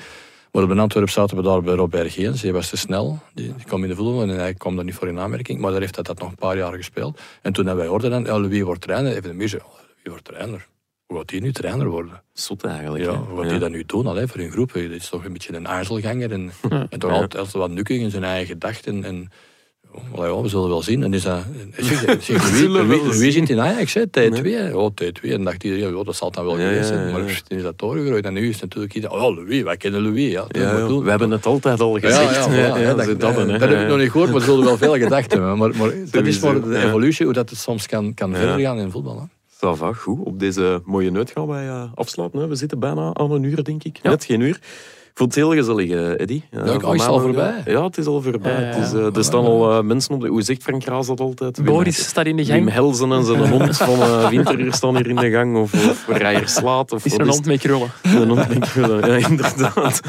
Maar op Antwerpen zaten we daar bij Robert Geens. Hij was te snel. Die, die kwam in de voetbal en hij kwam daar niet voor in aanmerking. Maar daar heeft hij dat nog een paar jaar gespeeld. En toen hebben wij hoorden dan, ja, wie wordt trainer? Even de "Oh, wie wordt trainer? Hoe gaat hij nu trainer worden? Zot eigenlijk. Ja, hoe gaat Ja. hij dat nu doen allee, voor een groep? Dit is toch een beetje een ijzelganger en, *laughs* en toch altijd, wat nukkig in zijn eigen gedachten. En, we zullen wel zien. En is dat, *laughs* zeg, zeg, We Louis, zien. Louis zit in Ajax, hè, T2. hè. Oh, T2. En dacht iedereen, ja, dat zal dan wel Ja, geweest zijn. Maar pff, is dat doorgegroeid. En nu is natuurlijk iedereen, oh, Louis, wij kennen Louis. Ja, Ja, we hebben het altijd al gezegd. ja, Ja, dat, dat, dat, hè. dat heb ik nog niet gehoord, maar er zullen wel veel gedacht hebben. Maar, maar *laughs* dat is maar de evolutie, hoe dat het soms kan, kan verder gaan in voetbal. Hè. Ça va, goed. Op deze mooie noot gaan wij eh, afsluiten. Hè. We zitten bijna aan een uur, denk ik. Net geen uur. Ik vond het heel gezellig, eh, Eddy. Ja, Ja, van is het mij al voorbij? Ja, het is al voorbij. Ja, ja, is, ja. eh, er staan al eh, mensen op de... Hoe zegt Frank Raas dat altijd? Wim- Boris staat in de Wim gang. Helzen en zijn hond van eh *laughs* Winteruur staan hier in de gang. Of, of Rijer Slaat. Of Is er een is hond mee krullen? *laughs* Een hond met krullen, ja, *laughs* inderdaad.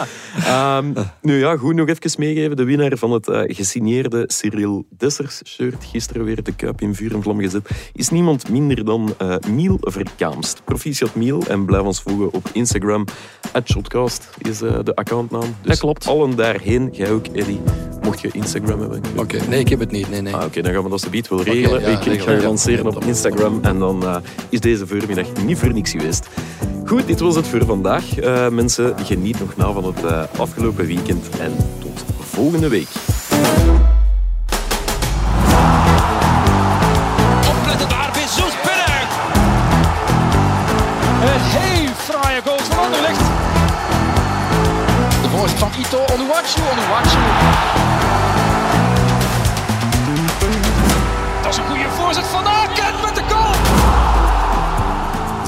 Ehm, nu ja, goed, nog even meegeven. De winnaar van het eh, gesigneerde Cyril Dessers shirt, gisteren weer de kuip in vuur en vlam gezet, is niemand minder dan eh, Miel Verkaamst. Proficiat Miel en blijf ons volgen op Instagram. Shotcast is eh, de accountnaam. Dus Dat klopt. allen daarheen, jij ook, Eddy, mocht je Instagram hebben. Oké, nee, ik heb het niet. Nee, nee. Ah, Oké, dan gaan we dat subiet wel regelen. ja, ik, ga je lanceren op Instagram en dan eh, is deze voormiddag niet voor niks geweest. Goed, dit was het voor vandaag. Eh, mensen, geniet nog na van het eh, afgelopen weekend en tot volgende week. van Ito. Onuwachu, Onuwachu. Dat is een goede voorzet van